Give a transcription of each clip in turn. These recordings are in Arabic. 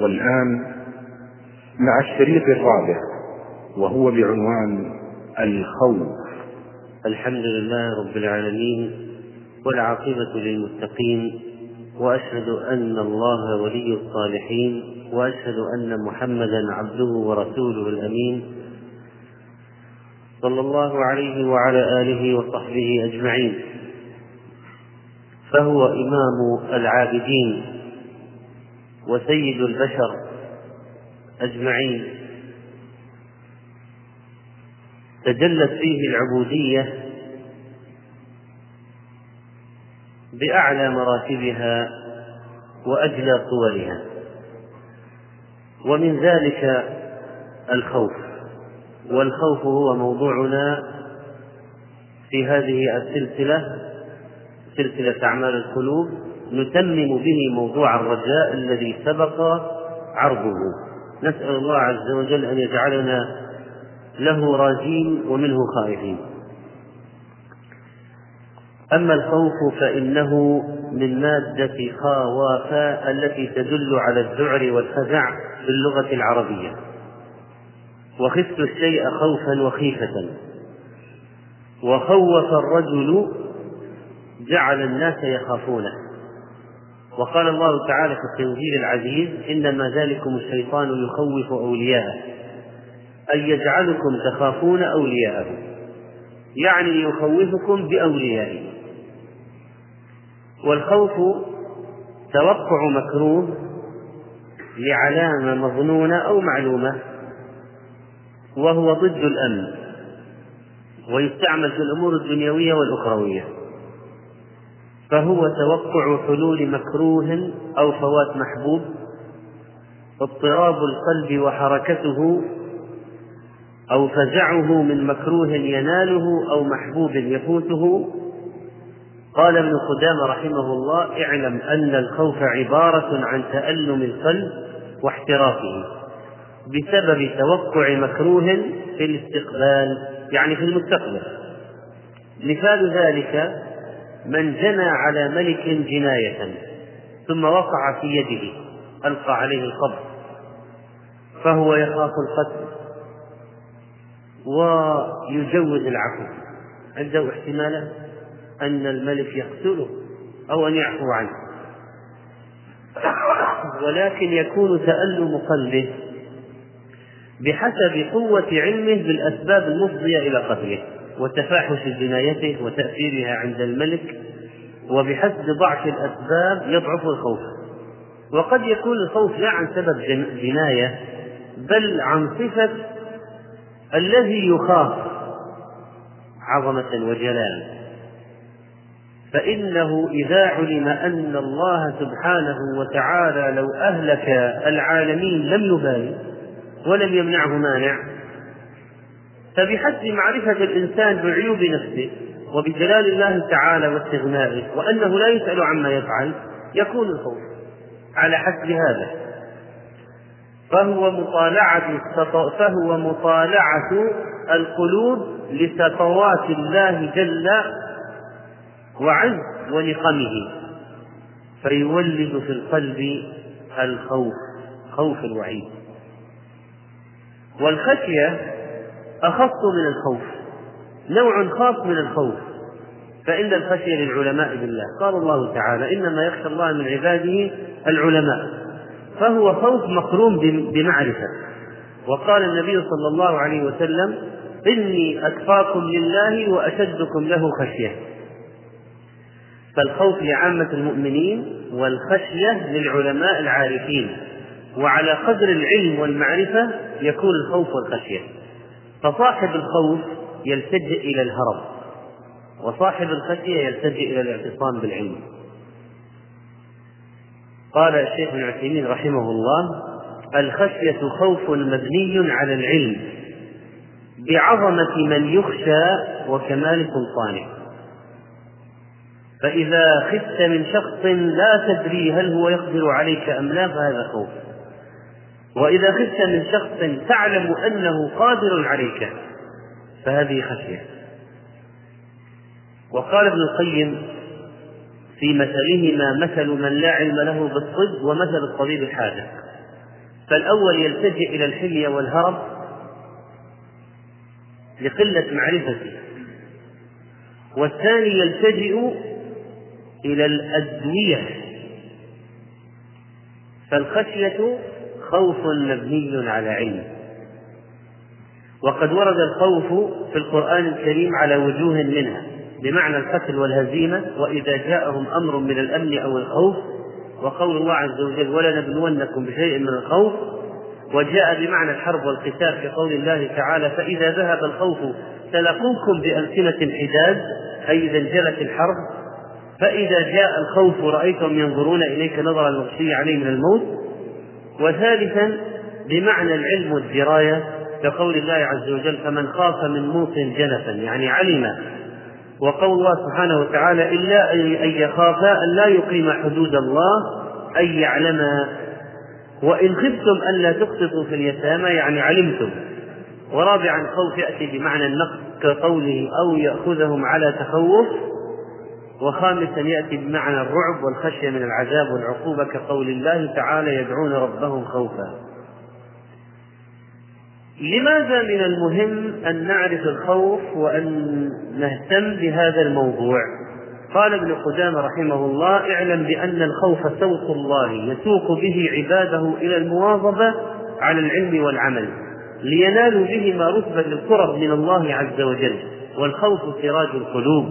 والآن مع الشريط الرابع وهو بعنوان الخوف. الحمد لله رب العالمين والعاقبة للمتقين وأشهد أن الله ولي الصالحين وأشهد أن محمدا عبده ورسوله الأمين. صلى الله عليه وعلى آله وصحبه أجمعين. فهو إمام العابدين. وسيد البشر أجمعين. تجلت فيه العبودية بأعلى مراتبها وأجلى صورها ومن ذلك الخوف. والخوف هو موضوعنا في هذه السلسلة سلسلة أعمال القلوب. نتمم به موضوع الرجاء الذي سبق عرضه. نسأل الله عز وجل أن يجعلنا له راجين ومنه خائفين. أما الخوف فإنه من مادة خاوافا التي تدل على الذعر والفزع في اللغة العربية. وخفت الشيء خوفا وخيفة. وخوف الرجل جعل الناس يخافونه. وقال الله تعالى في التنزيل العزيز إنما ذلكم الشيطان يخوف أولياءه أن يجعلكم تخافون أولياءه يعني يخوفكم بأوليائه. والخوف توقع مكروه لعلامة مظنونة أو معلومة وهو ضد الأمن ويستعمل في الأمور الدنيوية والأخروية. فهو توقع حلول مكروه أو فوات محبوب اضطراب القلب وحركته أو فزعه من مكروه يناله أو محبوب يفوته. قال ابن قدامة رحمه الله اعلم أن الخوف عبارة عن تألم القلب واحترافه بسبب توقع مكروه في الاستقبال يعني في المستقبل. مثال ذلك من جنى على ملك جناية ثم وقع في يده ألقى عليه القبض فهو يخاف القتل ويجوز العفو. عنده احتمالا أن الملك يقتله أو أن يعفو عنه. ولكن يكون تألم قلبه بحسب قوة علمه بالأسباب المفضية إلى قتله. وتفاحش جنايته وتأثيرها عند الملك وبحسب ضعف الأسباب يضعف الخوف. وقد يكون الخوف لا عن سبب جناية بل عن صفة الذي يخاف عظمة وجلالا فإنه إذا علم أن الله سبحانه وتعالى لو أهلك العالمين لم يبالي ولم يمنعه مانع فبحسب معرفة الإنسان بعيوب نفسه وبجلال الله تعالى واستغنائه وأنه لا يسأل عما يفعل يكون الخوف على حسب هذا. فهو مطالعة فهو مطالعة القلوب لسطوات الله جل وعز ونقمه فيولد في القلب الخوف خوف الوعيد. والخشية أخص من الخوف نوع خاص من الخوف فإن الخشية للعلماء بالله. قال الله تعالى إنما يخشى الله من عباده العلماء. فهو خوف مقرون بمعرفة. وقال النبي صلى الله عليه وسلم إني أكفاكم لله وأشدكم له خشية. فالخوف لعامة المؤمنين والخشية للعلماء العارفين وعلى قدر العلم والمعرفة يكون الخوف والخشية. فصاحب الخوف يلتجئ إلى الهرب وصاحب الخشية يلتجئ إلى الاعتصام بالعلم. قال الشيخ ابن عثيمين رحمه الله الخشية خوف مبني على العلم بعظمة من يخشى وكمال سلطانه. فإذا خفت من شخص لا تدري هل هو يقدر عليك أم لا فهذا خوف. وإذا خفت من شخص تعلم أنه قادر عليك فهذه خشية. وقال ابن القيم في مثلهما مثل من لا علم له بالطب ومثل الطبيب الحاذق فالأول يلتجئ إلى الحمية والهرب لقلة معرفته. والثاني يلتجئ إلى الأدوية. فالخشية خوف مبني على علم. وقد ورد الخوف في القرآن الكريم على وجوه منها بمعنى القتل والهزيمة وإذا جاءهم أمر من الأمن أو الخوف وقول الله عز وجل ولنبلونكم بشيء من الخوف وجاء بمعنى الحرب والقتال في قول الله تعالى فإذا ذهب الخوف سلقوكم بألسنة حداد أي إذا انجلت الحرب. فإذا جاء الخوف رأيتهم ينظرون إليك نظر المغشي عليه من الموت. وثالثا بمعنى العلم والدراية كقول الله عز وجل فمن خاف من موت جنفا يعني علم. وقول الله سبحانه وتعالى إلا أن يخافا أن لا يقيم حدود الله أي يعلما وإن خفتم ألا تقسطوا في اليتامى يعني علمتم. ورابعا الخوف يأتي بمعنى النقص كقوله أو يأخذهم على تخوف وخامسا يأتي بمعنى الرعب والخشية من العذاب والعقوبة كقول الله تعالى يدعون ربهم خوفا. لماذا من المهم أن نعرف الخوف وأن نهتم بهذا الموضوع؟ قال ابن قدامة رحمه الله اعلم بأن الخوف سوق الله يسوق به عباده إلى المواظبة على العلم والعمل لينالوا بهما رتبة القرب من الله عز وجل والخوف سراج القلوب.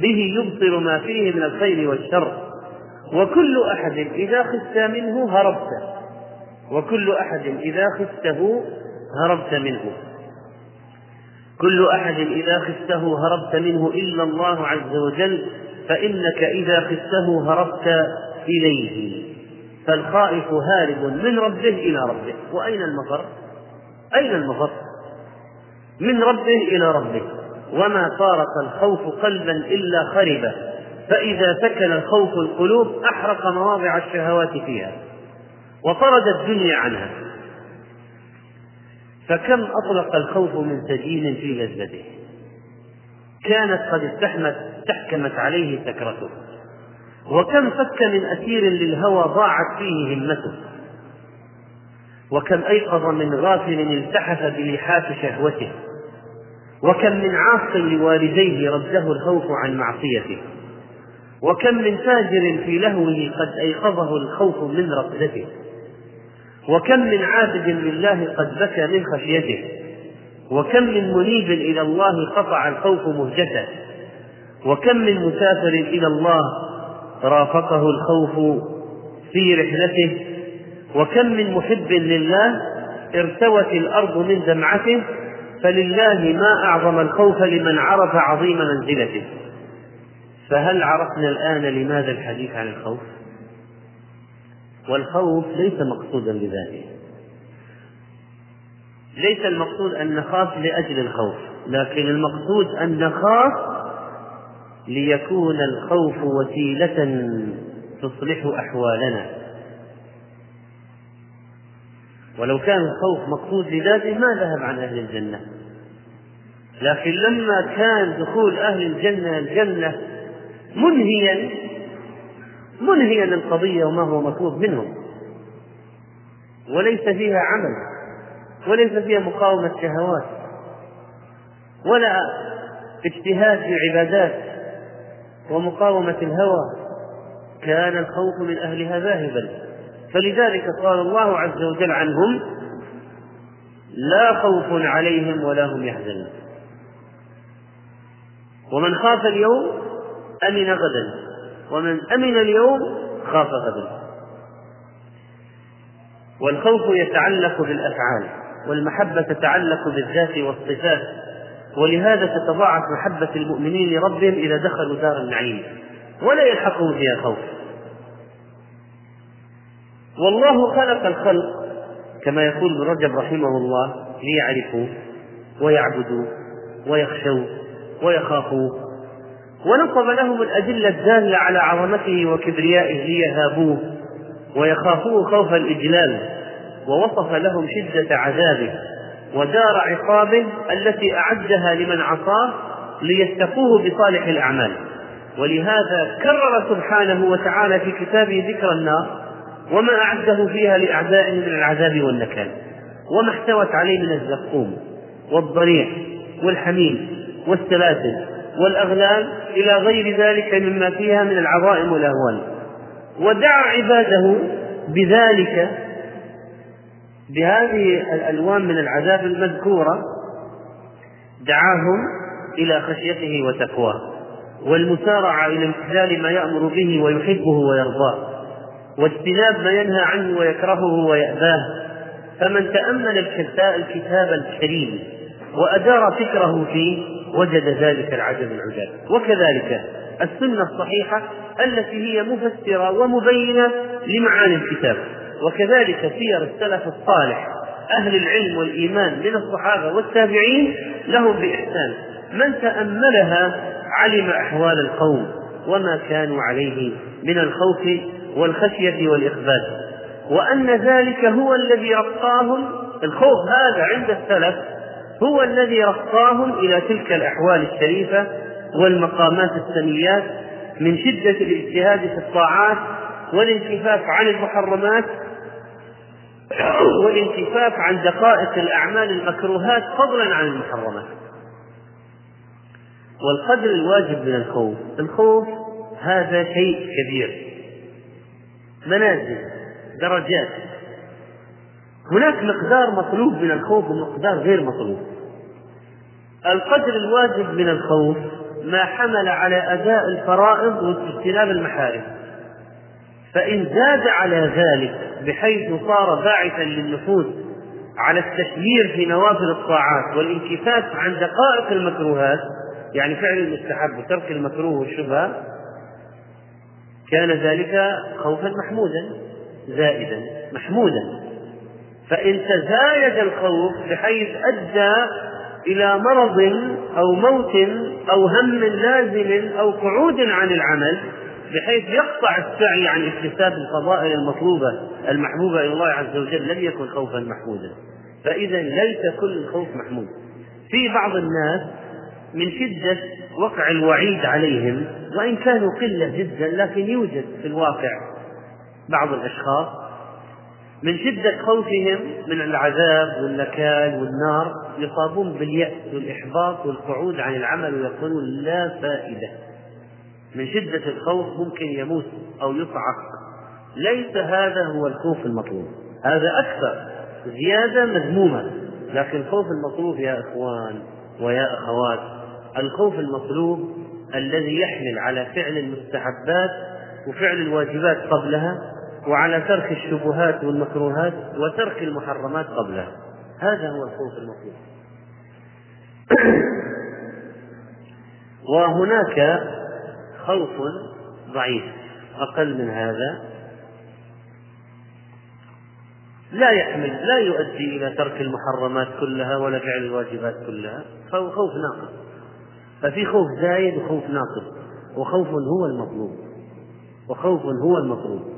به يبصر ما فيه من الخير والشر. وكل أحد إذا خفت منه هربت. وكل أحد إذا خفته هربت منه. كل أحد إذا خفته هربت منه إلا الله عز وجل فإنك إذا خفته هربت إليه. فالخائف هارب من ربه إلى ربه. وأين المفر؟ أين المفر؟ من ربه إلى ربه. وما فارق الخوف قلبا إلا خربه فإذا سكن الخوف القلوب أحرق مواضع الشهوات فيها. وطرد الدنيا عنها. فكم أطلق الخوف من سجين في لذته؟ كانت قد استحمت استحكمت عليه سكرته. وكم فك من أسير للهوى ضاعت فيه همته. وكم أيقظ من غافل التحف بلحاف شهوته. وكم من عاص لوالديه رده الخوف عن معصيته. وكم من فاجر في لهوه قد أيقظه الخوف من رقدته وكم من عابد لله قد بكى من خشيته. وكم من منيب إلى الله قطع الخوف مهجته. وكم من مسافر إلى الله رافقه الخوف في رحلته. وكم من محب لله ارتوت الأرض من دمعته. فلله ما أعظم الخوف لمن عرف عظيم منزلته. فهل عرفنا الآن لماذا الحديث عن الخوف؟ والخوف ليس مقصودا بذاته. ليس المقصود أن نخاف لأجل الخوف لكن المقصود أن نخاف ليكون الخوف وسيلة تصلح أحوالنا. ولو كان الخوف مقصود لذاته ما ذهب عن أهل الجنة. لكن لما كان دخول أهل الجنة الجنة منهيا منهيا للقضية وما هو مطلوب منهم. وليس فيها عمل وليس فيها مقاومة شهوات ولا اجتهاد في عبادات ومقاومة الهوى. كان الخوف من أهلها ذاهبا. فلذلك قال الله عز وجل عنهم لا خوف عليهم ولا هم يحزنون. ومن خاف اليوم أمن غدا ومن أمن اليوم خاف غدا. والخوف يتعلق بالأفعال والمحبة تتعلق بالذات والصفات ولهذا تتضاعف محبة المؤمنين لربهم إذا دخلوا دار النعيم ولا يلحقهم فيها خوف. والله خلق الخلق. كما يقول ابن رجب رحمه الله ليعرفوا ويعبدوا ويخشوا ويخافوا. ونصب لهم الأدلة الدالة على عظمته وكبريائه ليهابوه ويخافوه خوف الإجلال. ووصف لهم شدة عذابه ودار عقابه التي أعدها لمن عصاه ليتقوه بصالح الأعمال. ولهذا كرر سبحانه وتعالى في كتابه ذكر النار وما أعده فيها لأعدائه من العذاب والنكال وما احتوت عليه من الزقوم والضريع والحميم والسلاسل والأغلال إلى غير ذلك مما فيها من العظائم والأهوال. ودعا عباده بذلك بهذه الألوان من العذاب المذكورة دعاهم إلى خشيته وتقواه والمسارعة إلى امتثال ما يأمر به ويحبه ويرضاه. واجتناب ما ينهى عنه ويكرهه ويأباه. فمن تأمل الكتاب الكريم وأدار فكره فيه وجد ذلك العجب العجاب. وكذلك السنة الصحيحة التي هي مفسرة ومبينة لمعاني الكتاب. وكذلك سير السلف الصالح أهل العلم والإيمان من الصحابة والتابعين لهم بإحسان. من تأملها علم أحوال القوم وما كانوا عليه من الخوف والخشية والإخبات وأن ذلك هو الذي رقاهم الخوف هذا عند السلف هو الذي رقاهم إلى تلك الأحوال الشريفة والمقامات السميات من شدة الاجتهاد في الطاعات والانكفاف عن المحرمات والانكفاف عن دقائق الأعمال المكروهات فضلا عن المحرمات. والقدر الواجب من الخوف الخوف هذا شيء كبير. منازل درجات. هناك مقدار مطلوب من الخوف ومقدار غير مطلوب. القدر الواجب من الخوف ما حمل على أداء الفرائض واجتناب المحارم. فإن زاد على ذلك بحيث صار باعثا للنفوس على التشمير في نوافل الطاعات والانكفاف عن دقائق المكروهات يعني فعل المستحب وترك المكروه والشبهة كان ذلك خوفا محمودا زائدا محمودا. فإن تزايد الخوف بحيث أدى إلى مرض أو موت أو هم لازم أو قعود عن العمل بحيث يقطع السعي عن اكتساب الفضائل المطلوبة المحبوبة إلى الله عز وجل لم يكن خوفا محمودا. فإذا ليس كل الخوف محمود. في بعض الناس من شدة وقع الوعيد عليهم وإن كانوا قلة جدا لكن يوجد في الواقع بعض الأشخاص من شدة خوفهم من العذاب والنكال والنار يصابون باليأس والإحباط والقعود عن العمل ويقولون لا فائدة. من شدة الخوف ممكن يموت أو يصعق. ليس هذا هو الخوف المطلوب. هذا أكثر زيادة مذمومة. لكن الخوف المطلوب يا إخوان ويا أخوات الخوف المطلوب الذي يحمل على فعل المستحبات وفعل الواجبات قبلها وعلى ترك الشبهات والمكروهات وترك المحرمات قبلها. هذا هو الخوف المطلوب. وهناك خوف ضعيف أقل من هذا. لا يحمل لا يؤدي إلى ترك المحرمات كلها ولا فعل الواجبات كلها. فهو خوف ناقص. ففي خوف زايد وخوف ناقص وخوف هو المطلوب. وخوف هو المطلوب.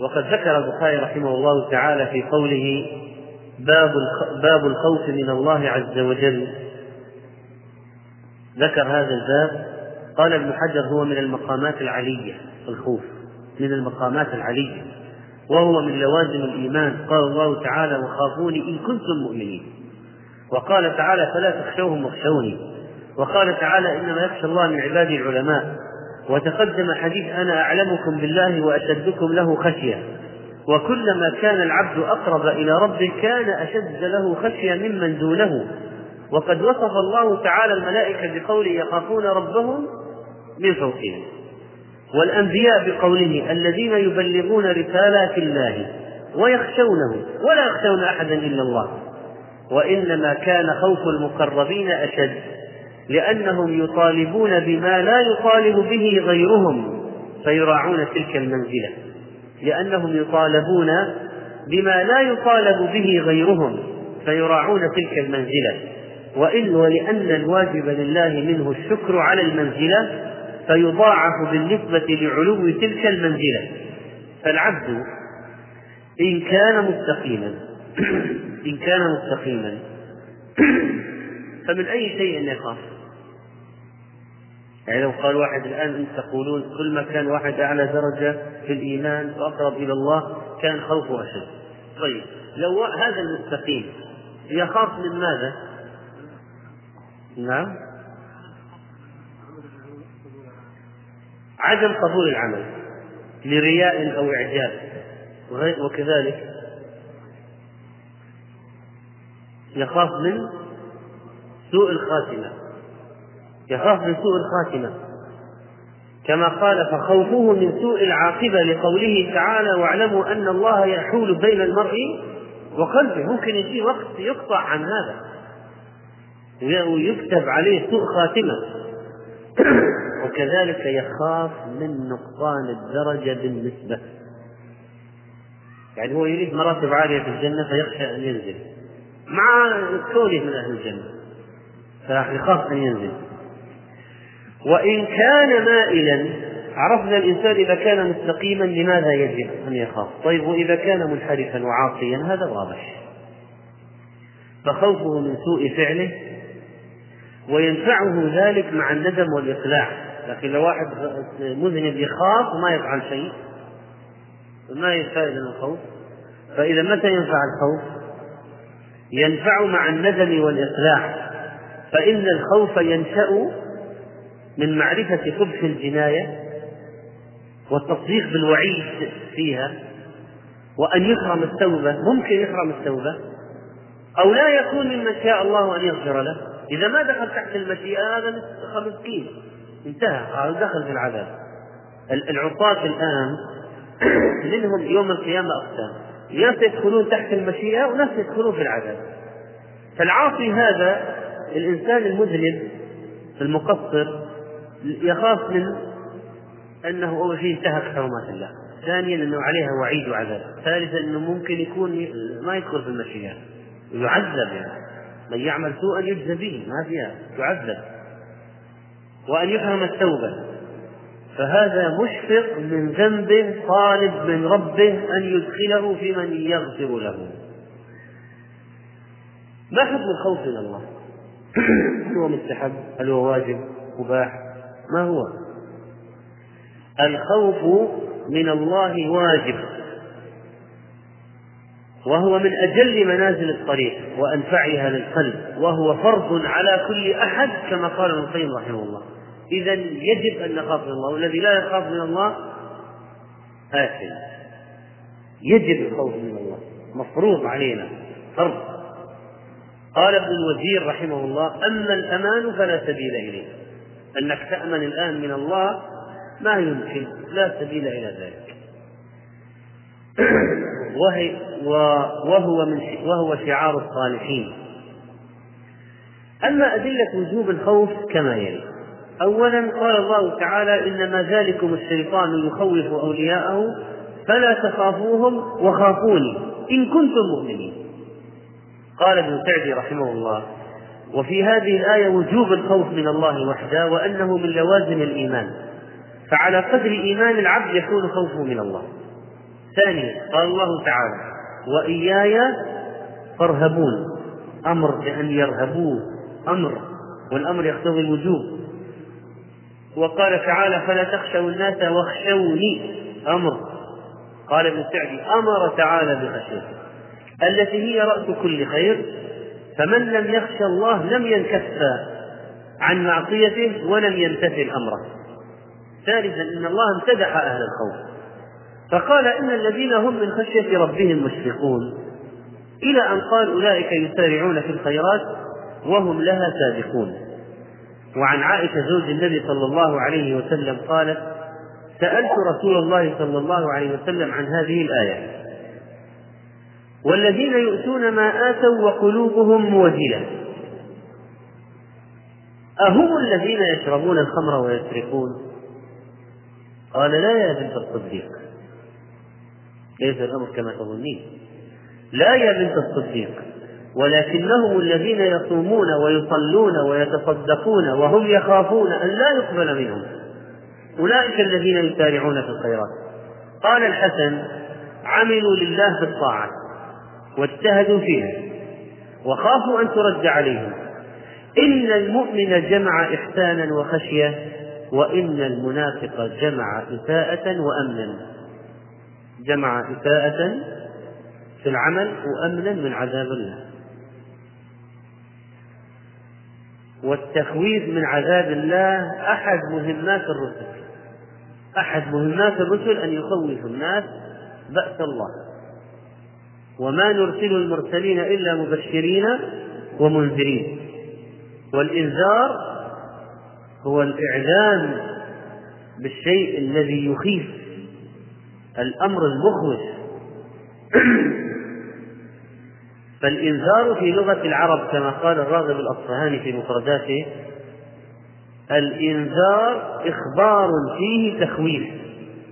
وقد ذكر البخاري رحمه الله تعالى في قوله باب باب الخوف من الله عز وجل. ذكر هذا الباب. قال ابن حجر هو من المقامات العلية الخوف من المقامات العلية. وهو من لوازم الإيمان. قال الله تعالى وخافوني إن كنتم مؤمنين. وقال تعالى فلا تخشوهم واخشوني. وقال تعالى إنما يخشى الله من عباده العلماء. وتقدم حديث أنا أعلمكم بالله وأشدكم له خشية. وكلما كان العبد أقرب إلى ربه كان أشد له خشية ممن دونه. وقد وصف الله تعالى الملائكة بقوله يخافون ربهم من فوقهم. والأنبياء بقوله الذين يبلغون رسالات الله ويخشونه. ولا يخشون أحدا إلا الله. وإنما كان خوف المقربين أشد لأنهم يطالبون بما لا يطالب به غيرهم فيراعون تلك المنزلة لأنهم يطالبون بما لا يطالب به غيرهم فيراعون تلك المنزلة. وإن ولأن الواجب لله منه الشكر على المنزلة فيضاعف بالنسبة لعلو تلك المنزلة. فالعبد إن كان مستقيما إن كان مستقيما. فمن أي شيء يخاف؟ يعني لو قال واحد الآن أنت تقولون كل ما كان واحد أعلى درجة في الإيمان وأقرب إلى الله كان خوفه أشد. طيب لو هذا المستقيم يخاف من ماذا؟ نعم. عدم قبول العمل لرياء أو إعجاب. وكذلك يخاف من سوء الخاتمة. يخاف من سوء الخاتمة. كما قال فخوفه من سوء العاقبة لقوله تعالى واعلموا أن الله يحول بين المرء وقلبه. ممكن يجي وقت يقطع عن هذا. ويكتب عليه سوء خاتمة. وكذلك يخاف من نقصان الدرجة بالنسبة. يعني هو يريد مراتب عالية في الجنة فيخشى أن ينزل. مع كونه من أهل الجنة. فيخاف أن ينزل. وإن كان مائلا عرفنا الإنسان إذا كان مستقيما لماذا يجب أن يخاف؟ طيب وإذا كان منحرفا وعاصيا هذا واضح. فخوفه من سوء فعله وينفعه ذلك مع الندم والإقلاع. لكن لو واحد مذنب يخاف وما يفعل شيء ما الفائدة من الخوف. فإذا متى ينفع الخوف؟ ينفع مع الندم والإقلاع فإن الخوف ينشأ من معرفة قبح الجناية والتصديق بالوعيد فيها وأن يحرم التوبة ممكن يحرم التوبة أو لا يكون ممن شاء الله أن يغفر له. إذا ما دخل تحت المشيئة هذا مسكين. انتهى دخل في العذاب. العصاة الآن منهم يوم القيامة أقسام. ناس يدخلون تحت المشيئة وناس يدخلون في العذاب. فالعاصي هذا الإنسان المذنب المقصر يخاف من أنه أول شيء انتهك حرمات الله. ثانيا أنه عليها وعيد وعذاب. ثالثا أنه ممكن يكون ما يدخل في المشيئة. يعذب يعني. من يعمل سوءا يجزى به. ما فيها. يعذب. وأن يفهم التوبة. فهذا مشفق من ذنبه طالب من ربه أن يدخله في من يغفر له ما حكم الخوف من الله؟ هل هو مستحب؟ هل هو واجب؟ مباح؟ ما هو؟ الخوف من الله واجب وهو من أجل منازل الطريق وأنفعها للقلب وهو فرض على كل أحد كما قال ابن القيم رحمه الله إذا يجب أن نخاف من الله والذي لا يخاف من الله آثم يجب الخوف من الله مفروض علينا فرض. قال ابن الوزير رحمه الله أما الأمان فلا سبيل إليه. أنك تأمن الآن من الله ما يمكن لا سبيل إلى ذلك. وهي وهو من وهو شعار الصالحين. أما أدلة وجوب الخوف كما يلي. أولا قال الله تعالى إنما ذلكم الشيطان يخوف أولياءه فلا تخافوهم وخافوني إن كنتم مؤمنين. قال ابن سعدي رحمه الله وفي هذه الآية وجوب الخوف من الله وحده وأنه من لوازم الإيمان فعلى قدر إيمان العبد يكون خوفه من الله. ثانيا قال الله تعالى وإياي فارهبون أمر بأن يرهبوه أمر والأمر يقتضي الوجوب. وقال تعالى فلا تخشوا الناس واخشوني أمر. قال ابن سعدي أمر تعالى بخشيته التي هي رأس كل خير فمن لم يخشى الله لم ينكف عن معصيته ولم يمتثل أمره ثالثا إن الله امتدح أهل الخوف. فقال إن الذين هم من خشية ربهم مشفقون. إلى أن قال أولئك يسارعون في الخيرات وهم لها سابقون. وعن عائشة زوج النبي صلى الله عليه وسلم قالت سألت رسول الله صلى الله عليه وسلم عن هذه الآية. والذين يؤتون ما آتوا وقلوبهم موجلة. أهم الذين يشربون الخمر ويسرقون؟ قال لا يا بنت الصديق. ليس الأمر كما تظنين. لا يا بنت الصديق. ولكنهم الذين يصومون ويصلون ويتصدقون وهم يخافون أن لا يقبل منهم. أولئك الذين يسارعون في الخيرات. قال الحسن عملوا لله بالطاعة واجتهدوا فيها وخافوا أن ترد عليهم. إن المؤمن جمع إحسانا وخشية وإن المنافق جمع إساءة وأمنا. جمع إساءة في العمل وأمنا من عذاب الله. والتخويف من عذاب الله أحد مهمات الرسل. أحد مهمات الرسل أن يخوف الناس بأس الله. وما نرسل المرسلين إلا مبشرين ومنذرين. والإنذار هو الإعلام بالشيء الذي يخيف الأمر المخوف فالإنذار في لغة العرب كما قال الراغب الأصفهاني في مفرداته الإنذار إخبار فيه تخويف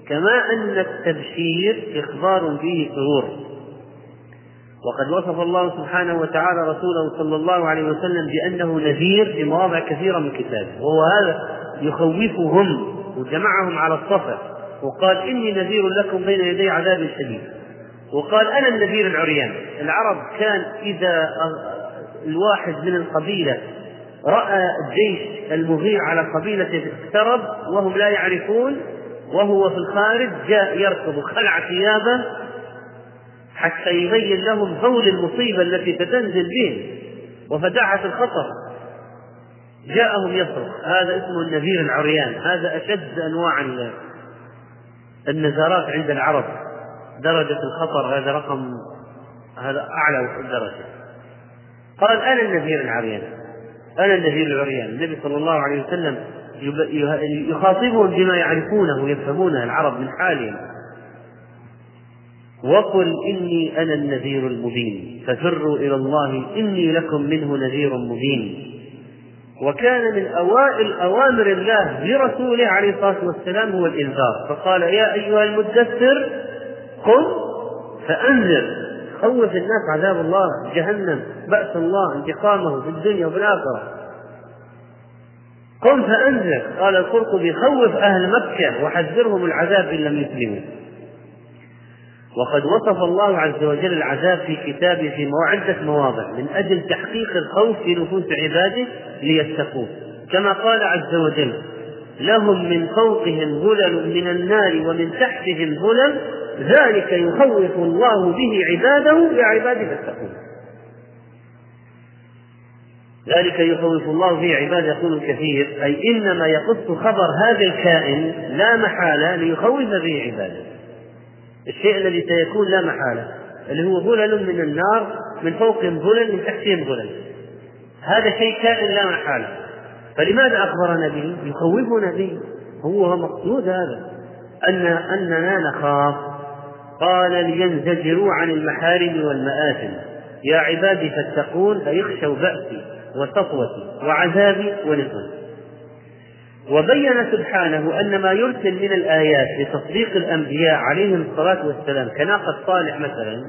كما أن التبشير إخبار فيه سرور. وقد وصف الله سبحانه وتعالى رسوله صلى الله عليه وسلم بأنه نذير في مواضع كثيرة من كتابه وهو هذا يخوفهم وجمعهم على الصفا وقال إني نذير لكم بين يدي عذاب شديد. وقال أنا النذير العريان. العرب كان إذا الواحد من القبيلة رأى الجيش المغير على قبيلة اقترب وهم لا يعرفون وهو في الخارج جاء يركض خلع ثيابه حتى يبين لهم هول المصيبة التي ستنزل بهم. وفداحة الخطر. جاءهم يصرخ هذا اسمه النذير العريان. هذا أشد أنواع النزارات عند العرب. درجة الخطر هذا رقم هذا أعلى درجة. قال أنا النذير العريان أنا النذير العريان. النبي صلى الله عليه وسلم يخاطبهم بما يعرفونه ويفهمونه العرب من حالهم. وقل إني أنا النذير المبين ففروا إلى الله إني لكم منه نذير مبين. وكان من أوائل أوامر الله لرسوله عليه الصلاة والسلام هو الإنذار. فقال يا أيها المدثر قم فأنذر. خوف الناس عذاب الله جهنم بأس الله انتقامه في الدنيا وفي الآخرة. قم فأنذر. قال القرطبي خوف أهل مكة وحذرهم العذاب إن لم يسلموا. وقد وصف الله عز وجل العذاب في كتابه في عدة مواضع من أجل تحقيق الخوف في نفوس عباده ليتقوه. كما قال عز وجل لهم من فوقهم ظلل من النار ومن تحتهم ظلل ذلك يخوف الله به عباده يا عبادي فاتقون. ذلك يخوف الله به عباده يقول الكثير أي إنما يقص خبر هذا الكائن لا محالة ليخوف به عباده. الشيء الذي سيكون لا محالة اللي هو ظلل من النار من فوقهم ظلل من تحتهم ظلل. هذا شيء كائن لا محالة. فلماذا أخبرنا به؟ يخوفنا به. هو مقصود هذا. أن أننا نخاف. قال لينزجروا عن المحارم والمآثم. يا عبادي فاتقون فيخشوا بأسي وسطوتي وعذابي ونقمتي وبين سبحانه أن ما يرسل من الآيات لتصديق الأنبياء عليهم الصلاة والسلام كناقة صالح مثلا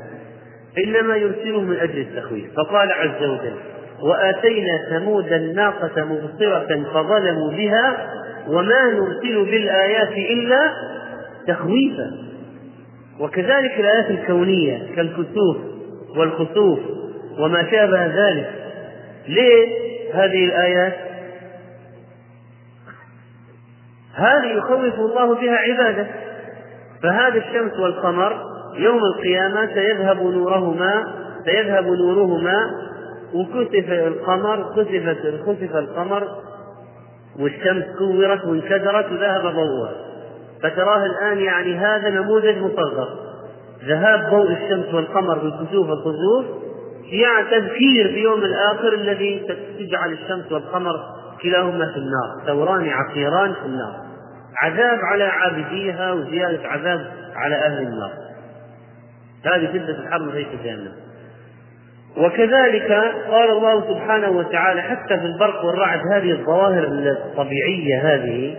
إنما يرسله من أجل التخويف. فقال عز وجل وآتينا ثمود الناقة مبصرة فظلموا بها وما نرسل بالآيات إلا تخويفا. وكذلك الآيات الكونية كالكسوف والخسوف وما شابه ذلك. ليه هذه الآيات؟ هذه يخوف الله بها عباده. فهذا الشمس والقمر يوم القيامة سيذهب نورهما سيذهب نورهما وكسف القمر كسفت كسف القمر والشمس كورت وانكدرت وذهب ضوءها. فتراه الآن يعني هذا نموذج مصغر. ذهاب ضوء الشمس والقمر بالكسوف والخسوف يعني تذكير بيوم الآخر الذي تجعل الشمس والقمر كلاهما في النار ثوران عصيران في النار. عذاب على عابديها وزيادة عذاب على أهل النار. هذه شدة الحرب ليس جهنم. وكذلك قال الله سبحانه وتعالى حتى في البرق والرعد هذه الظواهر الطبيعية هذه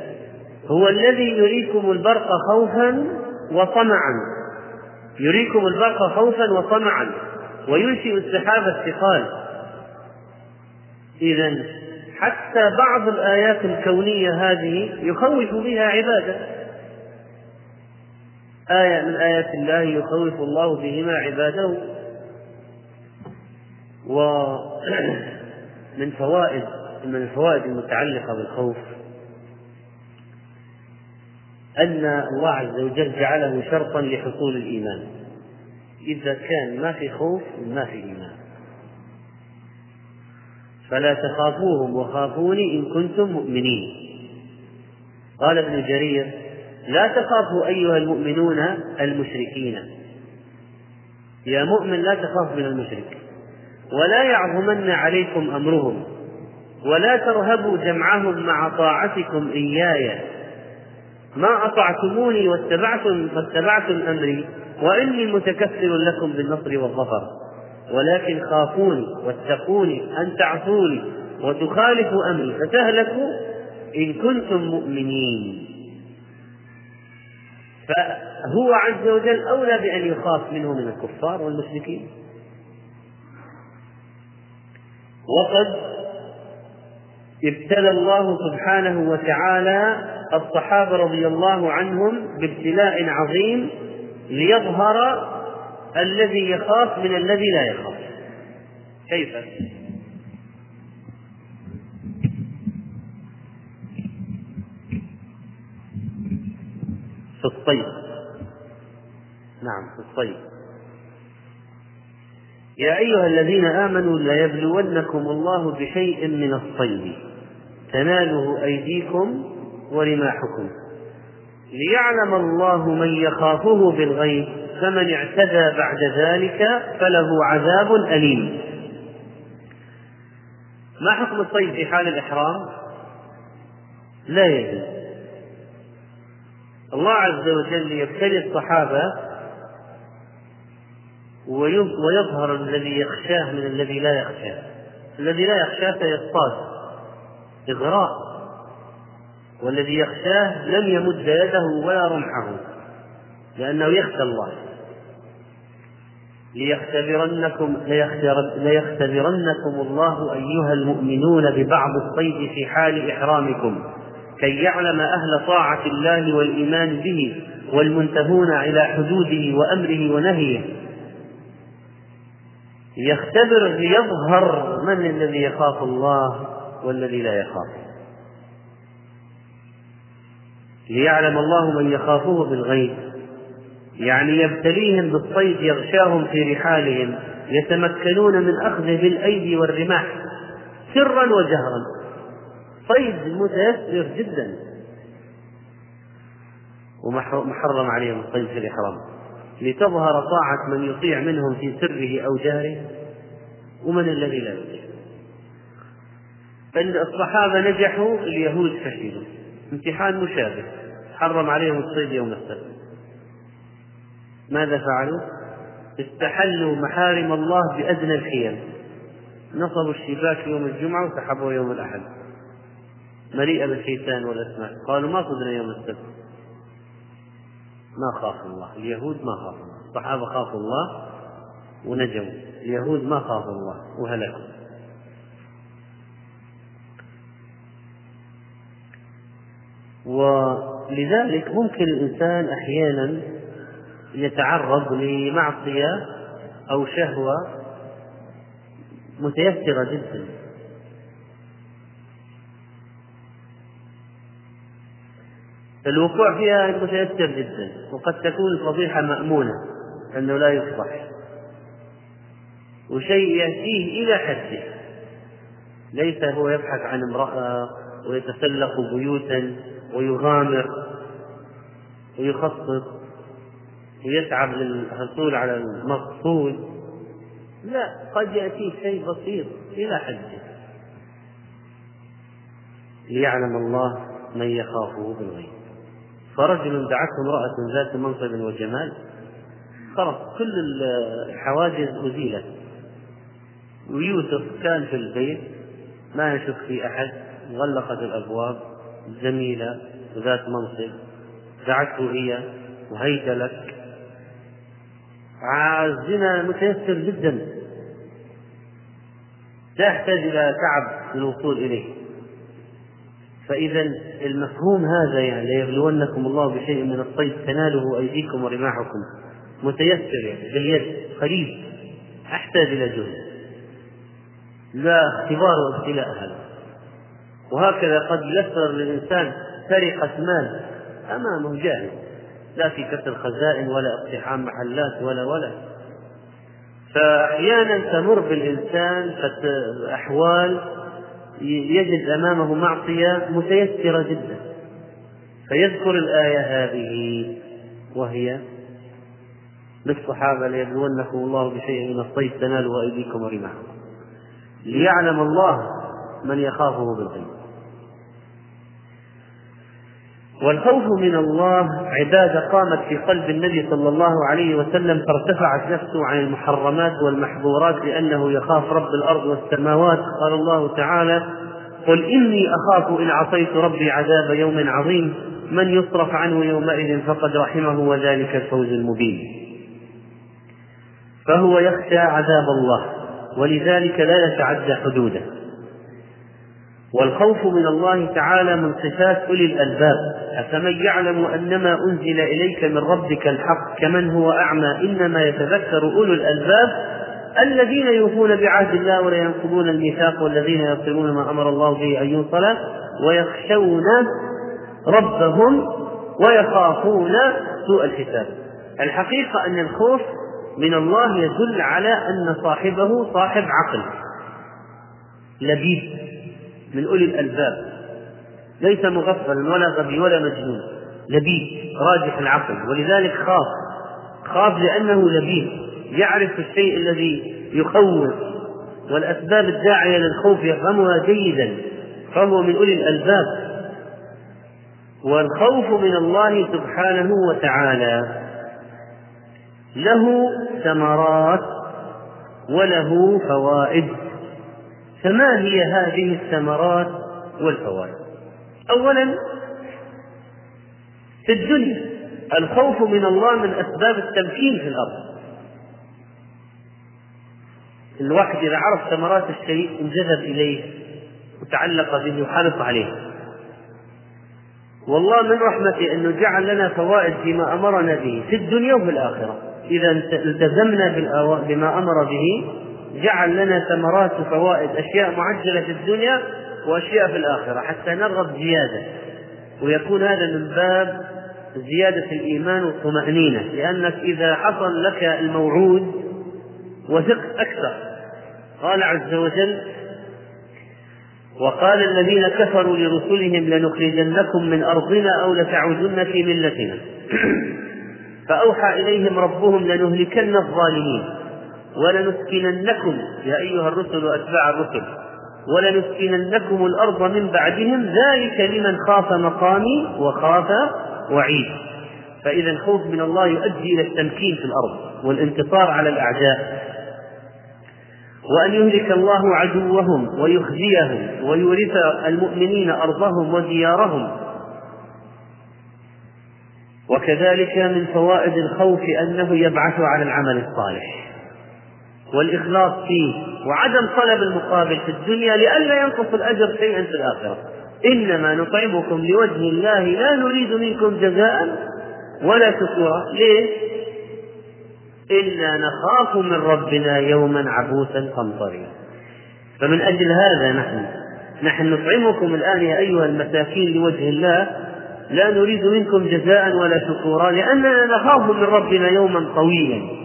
هو الذي يريكم البرق خوفا وطمعا. يريكم البرق خوفا وطمعا. وينشئ السحاب الثقال. إذا حتى بعض الآيات الكونية هذه يخوف بها عباده. آية من آيات الله يخوف الله بهما عباده. ومن فوائد من الفوائد المتعلقة بالخوف. أن الله عز وجل جعله شرطا لحصول الإيمان. إذا كان ما في خوف ما في إيمان. فلا تخافوهم وخافوني إن كنتم مؤمنين. قال ابن جرير لا تخافوا أيها المؤمنون المشركين. يا مؤمن لا تخاف من المشرك ولا يعظمن عليكم أمرهم ولا ترهبوا جمعهم مع طاعتكم إياي. ما أطعتموني واتبعتم واتبعتم أمري وإني متكفل لكم بالنصر والظفر. ولكن خافوني واتقوني أن تعصوني وتخالفوا أمري فتهلكوا إن كنتم مؤمنين. فهو عز وجل أولى بأن يخاف منه من الكفار والمشركين. وقد ابتلى الله سبحانه وتعالى الصحابة رضي الله عنهم بابتلاء عظيم ليظهر الذي يخاف من الذي لا يخاف. كيف؟ في الصيد نعم في الصيد يا أيها الذين آمنوا ليبلونكم الله بشيء من الصيد. تناله أيديكم ورماحكم ليعلم الله من يخافه بالغيب فمن اعتدى بعد ذلك فله عذاب أليم. ما حكم الصيد في حال الإحرام؟ لا يجوز. الله عز وجل يبتلي الصحابة ويظهر الذي يخشاه من الذي لا يخشاه. الذي لا يخشاه فيصطاد. إغراء. والذي يخشاه لم يمد يده ولا رمحه لأنه يخشى الله. ليختبرنكم ليختبرنكم الله أيها المؤمنون ببعض الصيد في حال إحرامكم كي يعلم أهل طاعة الله والإيمان به والمنتهون إلى حدوده وأمره ونهيه. يختبر ليظهر من الذي يخاف الله والذي لا يخاف. ليعلم الله من يخافه بالغيب. يعني يبتليهم بالصيد يغشاهم في رحالهم يتمكنون من أخذه بالأيدي والرماح سرا وجهرا. صيد متيسر جدا. ومحرم عليهم الصيد في الإحرام. لتظهر طاعة من يطيع منهم في سره أو جهره ومن الذي لا يطيع. الصحابة نجحوا اليهود فشلوا. امتحان مشابه. حرم عليهم الصيد يوم السبت. ماذا فعلوا؟ استحلوا محارم الله بأدنى الحيل نصبوا الشباك يوم الجمعة وسحبوا يوم الأحد. مليئة بالحيتان والأسماك قالوا ما صدنا يوم السبت. ما خافوا الله. اليهود ما خافوا الله. الصحابة خافوا الله ونجوا. اليهود ما خافوا الله وهلكوا. ولذلك ممكن الإنسان أحيانا يتعرض لمعصية أو شهوة متيسرة جدا. الوقوع فيها متيسر جدا وقد تكون الفضيحة مأمونة أنه لا يفضح وشيء يأتيه إلى حده. ليس هو يبحث عن امرأة ويتسلق بيوتا ويغامر ويخصص ويتعب للحصول على المقصود. لا قد يأتيه شيء بسيط إلى حده. ليعلم الله من يخافه بالغيب. فرجل دعته امرأة ذات منصب وجمال. خلاص كل الحواجز أزيلت. ويوسف كان في البيت ما يشك في أحد غلقت الأبواب. جميلة ذات منصب. دعته هي وهيكلك الزنا متيسر جدا. لا يحتاج إلى تعب في الوصول إليه. فإذا المفهوم هذا يعني ليبلونكم الله بشيء من الصيد تناله أيديكم ورماحكم. متيسر يعني باليد قريب. أحتاج إلى جهد. لا اختبار وابتلاء هذا. وهكذا قد يسر للإنسان سرقة مال. أمامه جاهز لا في كسر خزائن ولا اقتحام محلات ولا ولا. فأحيانا تمر بالإنسان أحوال يجد أمامه معصية متيسرة جدا. فيذكر الآية هذه وهي للصحابة ليبلونكم الله بشيء من الصيد تنالوا أيديكم ورماحكم. ليعلم الله من يخافه بالغيب. والخوف من الله عبادة قامت في قلب النبي صلى الله عليه وسلم فارتفعت نفسه عن المحرمات والمحظورات لأنه يخاف رب الأرض والسماوات. قال الله تعالى قل إني أخاف إن عصيت ربي عذاب يوم عظيم. من يصرف عنه يومئذ فقد رحمه وذلك الفوز المبين. فهو يخشى عذاب الله ولذلك لا يتعدى حدوده. والخوف من الله تعالى من صفات أولي الألباب. أفمن يعلم أنما أنزل إليك من ربك الحق كمن هو أعمى إنما يتذكر أولو الألباب الذين يوفون بعهد الله ولا ينقضون الميثاق والذين يصلون ما أمر الله به أن يوصل ويخشون ربهم ويخافون سوء الحساب. الحقيقة أن الخوف من الله يدل على أن صاحبه صاحب عقل لبيب من أولي الألباب. ليس مغفلا ولا غبي ولا مجنون. لبيب راجح العقل ولذلك خاف. خاف لأنه لبيب يعرف الشيء الذي يخوف. والأسباب الداعية للخوف يفهمها جيدا. فهو من أولي الألباب. والخوف من الله سبحانه وتعالى. له ثمرات وله فوائد. فما هي هذه الثمرات والفوائد؟ اولا في الدنيا الخوف من الله من أسباب التمكين في الأرض. الواحد إذا عرف ثمرات الشيء انجذب إليه وتعلق به وحرص عليه. والله من رحمته انه جعل لنا فوائد فيما أمرنا به في الدنيا وفي الآخرة. إذا التزمنا بما أمر به جعل لنا ثمرات وفوائد أشياء معجلة في الدنيا وأشياء في الآخرة حتى نرغب زيادة. ويكون هذا من باب زيادة الإيمان والطمأنينة لأنك إذا حصل لك الموعود وثقت أكثر. قال عز وجل وقال الذين كفروا لرسلهم لنخرجنكم من أرضنا أو لتعودن في ملتنا. فأوحى إليهم ربهم لنهلكن الظالمين. ولنسكننكم يا أيها الرسل وأتباع الرسل. ولنسكننكم الأرض من بعدهم ذلك لمن خاف مقامي وخاف وعيد. فإذا الخوف من الله يؤدي إلى التمكين في الأرض والانتصار على الأعداء. وأن يهلك الله عدوهم ويخزيهم ويورث المؤمنين أرضهم وديارهم. وكذلك من فوائد الخوف أنه يبعث على العمل الصالح. والإخلاص فيه وعدم طلب المقابل في الدنيا لئلا ينقص الأجر شيئا في الآخرة. إنما نطعمكم لوجه الله لا نريد منكم جزاء ولا شكورا. ليه؟ إنا نخاف من ربنا يوما عبوسا قمطريا فمن أجل هذا نحن نحن نطعمكم الآن يا أيها المساكين لوجه الله لا نريد منكم جزاء ولا شكورا لأننا نخاف من ربنا يوما طويلا.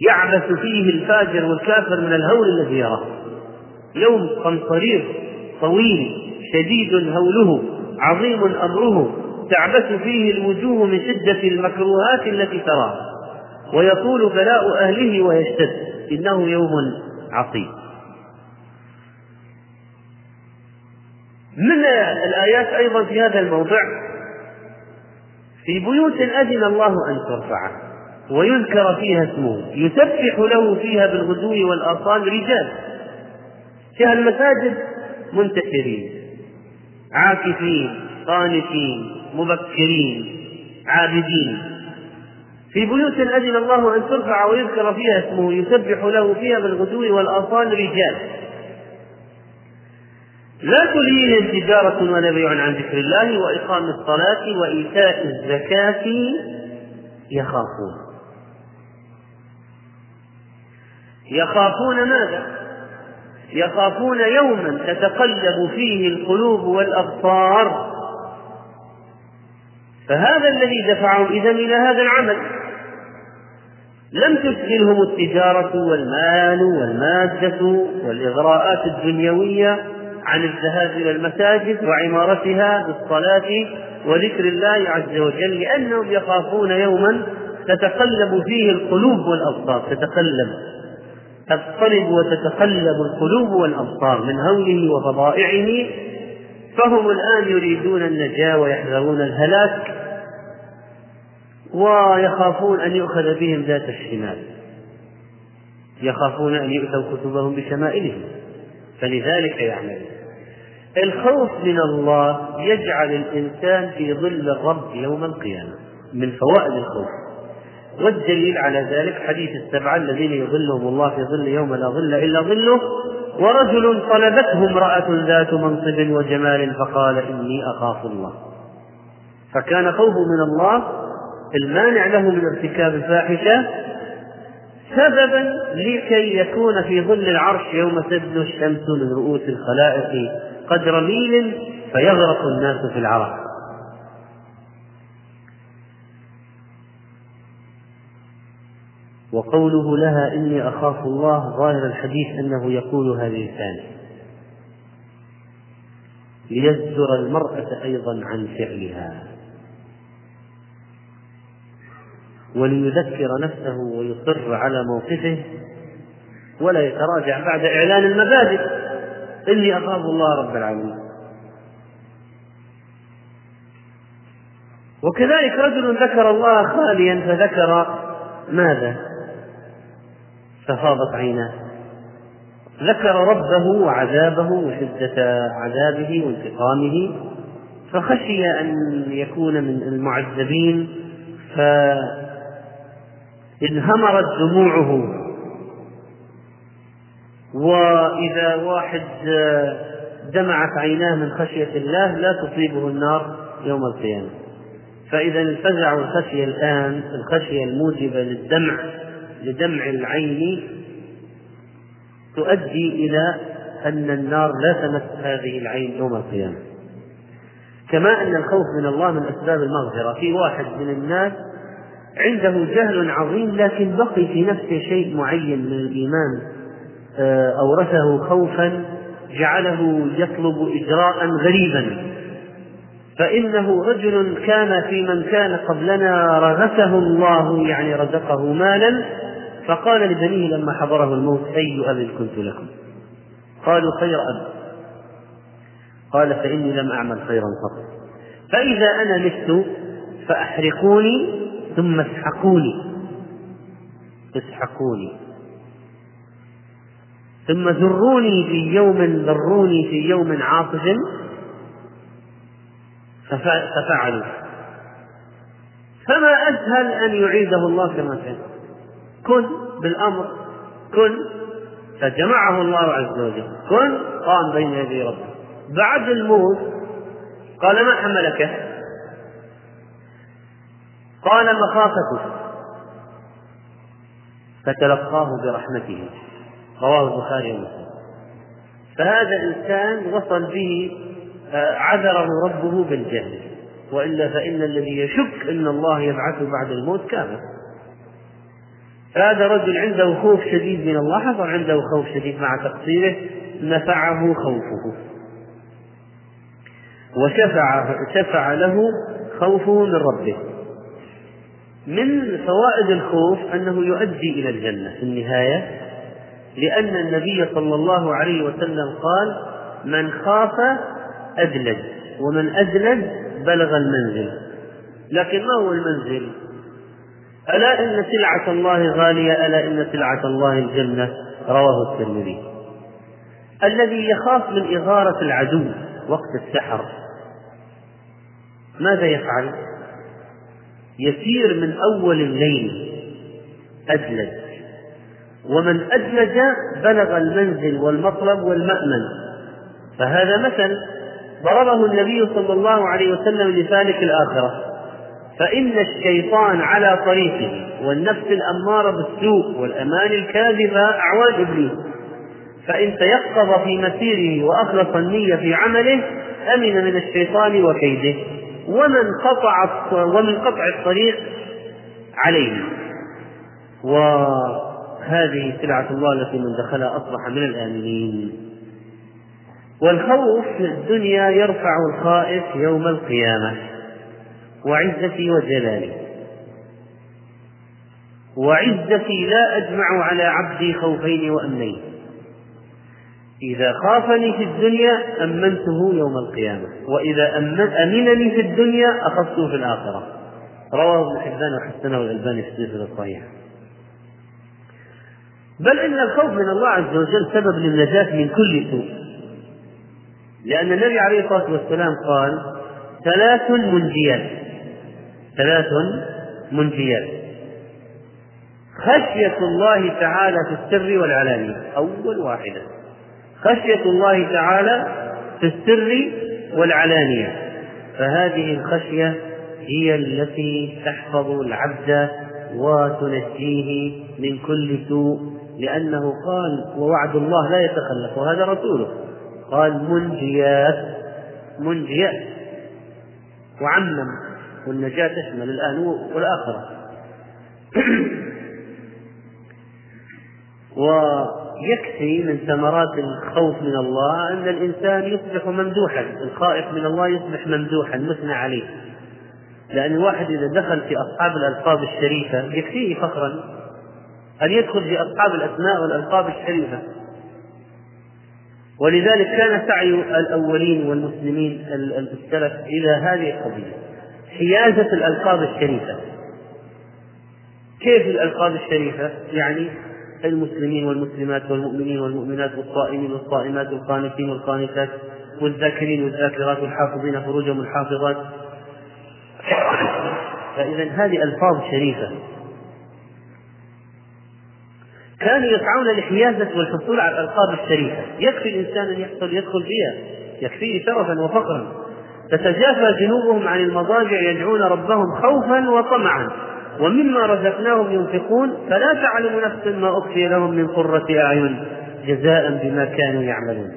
يعبث فيه الفاجر والكافر من الهول الذي يراه. يوم قمصرير طويل شديد هوله عظيم أمره تعبث فيه الوجوه من شدة المكروهات التي تراها ويطول بلاء أهله ويشتد إنه يوم عصيب. من الآيات أيضا في هذا الموضع؟ في بيوت أذن الله أن ترفع ويذكر فيها اسمه. يسبح له فيها بالغدو والآصال رجال. فيها المساجد منتشرين. عاكفين قانتين مبكرين عابدين. في بيوت أذن الله أن ترفع ويذكر فيها اسمه. يسبح له فيها بالغدو والآصال رجال. لا تلهيهم تجارة ولا بيع عن ذكر الله وإقام الصلاة وإيتاء الزكاة يخافون. يخافون ماذا؟ يخافون يوما تتقلب فيه القلوب والأبصار. فهذا الذي دفعهم إذا إلى هذا العمل. لم تشغلهم التجارة والمال والمادة والإغراءات الدنيوية عن الذهاب إلى المساجد وعمارتها بالصلاة وذكر الله عز وجل لأنهم يخافون يوما تتقلب فيه القلوب والأبصار. تتقلب. تضطرب وتتقلب القلوب والأبصار من هوله وفظائعه فهم الآن يريدون النجاة ويحذرون الهلاك ويخافون أن يؤخذ بهم ذات الشمال. يخافون أن يؤتوا كتبهم بشمائلهم. فلذلك يعملون الخوف من الله يجعل الإنسان في ظل الرب يوم القيامة من فوائد الخوف. والدليل على ذلك حديث السبعة الذين يظلهم الله في ظل يوم لا ظل إلا ظله ورجل طلبته امرأة ذات منصب وجمال فقال إني أخاف الله. فكان خوفه من الله المانع له من ارتكاب الفاحشة سببا لكي يكون في ظل العرش يوم تبدو الشمس من رؤوس الخلائق قدر ميل فيغرق الناس في العرق. وقوله لها إني أخاف الله ظاهر الحديث أنه يقول هذه الثانية ليزجر المرأة أيضا عن فعلها. وليذكر نفسه ويصر على موقفه ولا يتراجع بعد إعلان المبادئ. إني أخاف الله رب العالمين. وكذلك رجل ذكر الله خاليا فذكر ماذا؟ ففاضت عيناه. ذكر ربه وعذابه وشدة عذابه وانتقامه فخشي أن يكون من المعذبين فانهمرت دموعه. وإذا واحد دمعت عيناه من خشية الله لا تصيبه النار يوم القيامة. فإذا الفزع والخشية الآن الخشية الموجبة للدمع لدمع العين تؤدي إلى أن النار لا تمس هذه العين يوم القيامة. كما أن الخوف من الله من أسباب المغفرة في واحد من الناس عنده جهل عظيم لكن بقي في نفسه شيء معين من الإيمان. آه، أورثه خوفا جعله يطلب إجراء غريبا. فإنه رجل كان في من كان قبلنا رغسه الله يعني رزقه مالا فقال لبنيه لما حضره الموت أي أب كنت لكم؟ قالوا خير أب. قال فإني لم أعمل خيرا قط فإذا أنا مت فأحرقوني ثم اسحقوني. اسحقوني. ثم ذروني في يوم ذروني في يوم عاصف ففعلوا. فما أسهل أن يعيده الله كما كان كن بالأمر كن فجمعه الله عز وجل كن قام بين يدي ربه بعد الموت قال ما حملك؟ قال مخافته. فتلقاه برحمته. رواه البخاري ومسلم. فهذا إنسان وصل به آه، عذره ربه بالجهل. وإلا فإن الذي يشك أن الله يبعثه بعد الموت كافر. هذا رجل عنده خوف شديد من الله حصل عنده خوف شديد مع تقصيره نفعه خوفه. وشفع شفع له خوفه من ربه. من فوائد الخوف أنه يؤدي إلى الجنة في النهاية لأن النبي صلى الله عليه وسلم قال من خاف أدلج ومن أدلج بلغ المنزل. لكن ما هو المنزل؟ ألا إن سلعة الله غالية ألا إن سلعة الله الجنة؟ رواه الترمذي. الذي يخاف من إغارة العدو وقت السحر ماذا يفعل؟ يسير من أول الليل أدلج ومن أدلج بلغ المنزل والمطلب والمأمن. فهذا مثل ضربه النبي صلى الله عليه وسلم لسالك الآخرة. فإن الشيطان على طريقه والنفس الأمارة بالسوء والأمان الكاذبة أعوان إبليس. فإن تيقظ في مسيره وأخلص النية في عمله أمن من الشيطان وكيده. ومن قطع ومن قطع الطريق عليه. وهذه سلعة الله التي من دخلها أصبح من الآمنين. والخوف في الدنيا يرفع الخائف يوم القيامة. وعزتي وجلالي. وعزتي لا أجمع على عبدي خوفين وأمنين. إذا خافني في الدنيا أمنته يوم القيامة وإذا أمنني في الدنيا أخذته في الآخرة. رواه ابن حبان وحسنه الألباني في السلسلة الصحيحة. بل إن الخوف من الله عز وجل سبب للنجاة من كل سوء. لأن النبي عليه الصلاة والسلام قال ثلاث منجيات ثلاث منجيات خشية الله تعالى في السر والعلانية. أول واحدة. خشية الله تعالى في السر والعلانية. فهذه الخشية هي التي تحفظ العبد وتنجيه من كل سوء. لأنه قال ووعد الله لا يتخلف وهذا رسوله. قال منجيات. منجيات. وعمم. والنجاة تشمل الآن والآخرة. ويكفي من ثمرات الخوف من الله أن الإنسان يصبح ممدوحا الخائف من الله يصبح ممدوحا مثنى عليه. لأن الواحد إذا دخل في أصحاب الألقاب الشريفة يكفيه فخرا أن يدخل في أصحاب الأسماء والألقاب الشريفة. ولذلك كان سعي الأولين والمسلمين السلف إلى هذه القضية. حيازة الألقاب الشريفة. كيف الألقاب الشريفة؟ يعني المسلمين والمسلمات والمؤمنين والمؤمنات والصائمين والصائمات والقانتين والقانتات والذاكرين والذاكرات والحافظين فروجهم الحافظات. فإذا هذه ألفاظ شريفة. كانوا يسعون لحيازة والحصول على الألقاب الشريفة. يكفي الإنسان أن يحصل يدخل فيها. يكفيه شرفا وفخرا تتجافى جنوبهم عن المضاجع يدعون ربهم خوفا وطمعا. ومما رزقناهم ينفقون فلا تعلم نفس ما أخفي لهم من قرة أعين جزاء بما كانوا يعملون.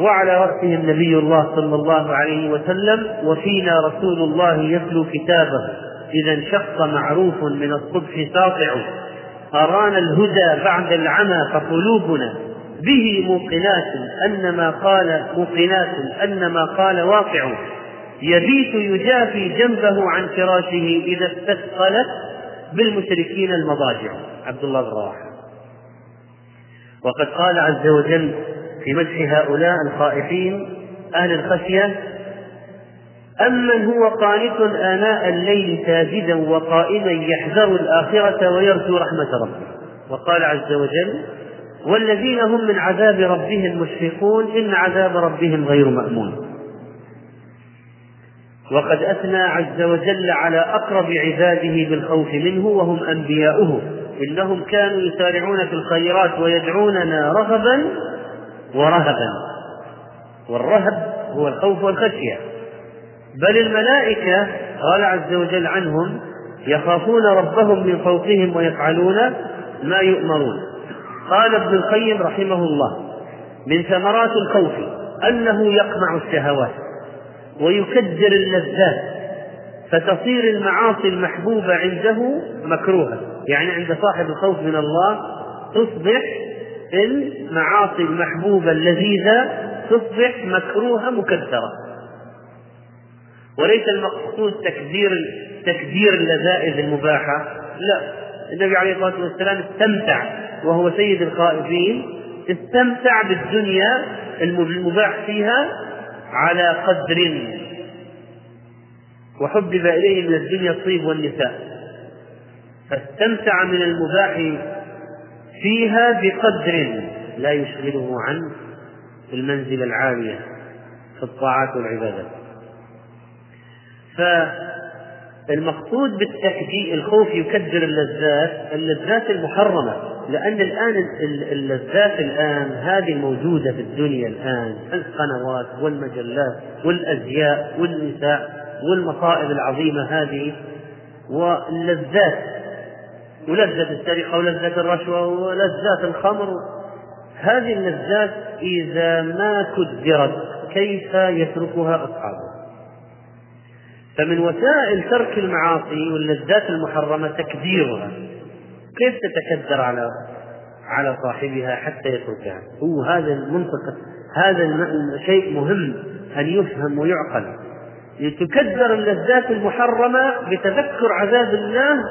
وعلى رأسهم نبي الله صلى الله عليه وسلم وفينا رسول الله يتلو كتابه إذا انشق معروف من الصبح ساطع. أرانا الهدى بعد العمى فقلوبنا به موقنات أن ما قال موقنات أن ما قال واقع. يبيت يجافي جنبه عن فراشه إذا استثقلت بالمشركين المضاجع. عبد الله بن رواحة. وقد قال عز وجل في مدح هؤلاء الخائفين أهل الخشية أمن هو قانت آناء الليل ساجدا وقائما يحذر الآخرة ويرجو رحمة ربه. وقال عز وجل والذين هم من عذاب ربهم مشفقون إن عذاب ربهم غير مأمون. وقد أثنى عز وجل على أقرب عباده بالخوف منه وهم أنبياؤه. إنهم كانوا يسارعون في الخيرات ويدعوننا رغبا ورهبا. والرهب هو الخوف والخشية. بل الملائكة قال عز وجل عنهم يخافون ربهم من فوقهم ويفعلون ما يؤمرون. قال ابن القيم رحمه الله من ثمرات الخوف أنه يقمع الشهوات ويكدر اللذات فتصير المعاصي المحبوبة عنده مكروهة. يعني عند صاحب الخوف من الله تصبح المعاصي المحبوبة اللذيذة تصبح مكروهة مكدرة. وليس المقصود تكدير تكدير اللذائذ المباحة لا. النبي عليه الصلاة والسلام استمتع وهو سيد الخائفين استمتع بالدنيا المباح فيها على قدر. وحبب إليه من الدنيا الطيب والنساء. فاستمتع من المباح فيها بقدر لا يشغله عن المنزلة العالية في الطاعات والعبادات. فالمقصود بالتكدير الخوف يكدر اللذات اللذات المحرمة لأن الآن اللذات الآن هذه الموجودة في الدنيا الآن القنوات والمجلات والأزياء والنساء والمصائب العظيمة هذه واللذات ولذة السرقة ولذة الرشوة ولذات الخمر. هذه اللذات إذا ما كدرت كيف يتركها أصحابها فمن وسائل ترك المعاصي واللذات المحرمة تكديرها كيف تتكدر على على صاحبها حتى يتركها؟ هو هذا المنطق هذا شيء مهم أن يفهم ويعقل. لتكدر اللذات المحرمة بتذكر عذاب الله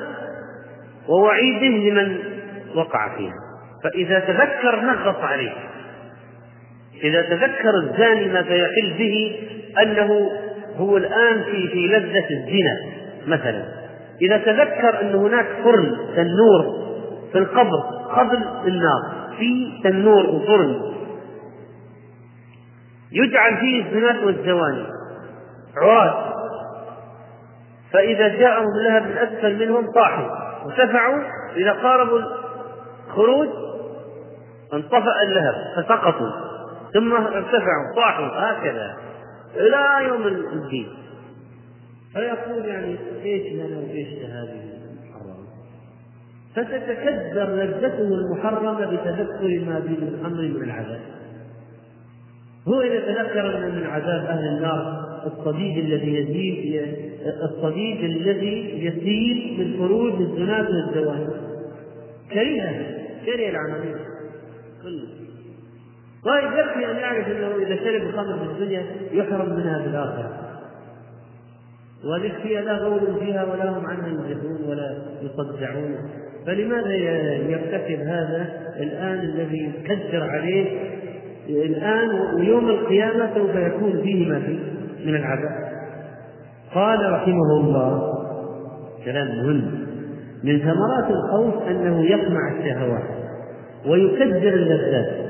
ووعيده لمن وقع فيها. فإذا تذكر نغص عليه. إذا تذكر الزاني ما سيحل به أنه هو الآن في في لذة الزنا مثلا. إذا تذكر أن هناك فرن تنور في القبر قبل النار في تنور وفرن يجعل فيه الزنات والزواني عراة فإذا جاءهم اللهب من أسفل منهم طاحوا وسفعوا إذا قاربوا الخروج انطفأ اللهب فسقطوا. ثم ارتفعوا طاحوا هكذا. إلى يوم الدين. فيقول يعني إيش لنا وإيش هذه المحرمة؟ فتتكدر لذته المحرمة بتذكر ما في الأمر من العذاب. هو إذا تذكر أن من عذاب أهل النار الصديد الذي يزيد الصديد الذي يسيل من خروج الزناد والزواج كرهها كره العملية. كله. طيب يكفي أن يعرف أنه إذا شرب الخمر في الدنيا يحرم منها في الآخرة وذكر لا غول فيها ولا هم عنها ينزفون ولا يصدعون. فلماذا يرتكب هذا الآن الذي يكدر عليه؟ الآن ويوم القيامة سوف يكون فيه ما فيه من العذاب. قال رحمه الله كلام مهم من ثمرات الخوف أنه يقمع الشهوات ويكدر اللذات.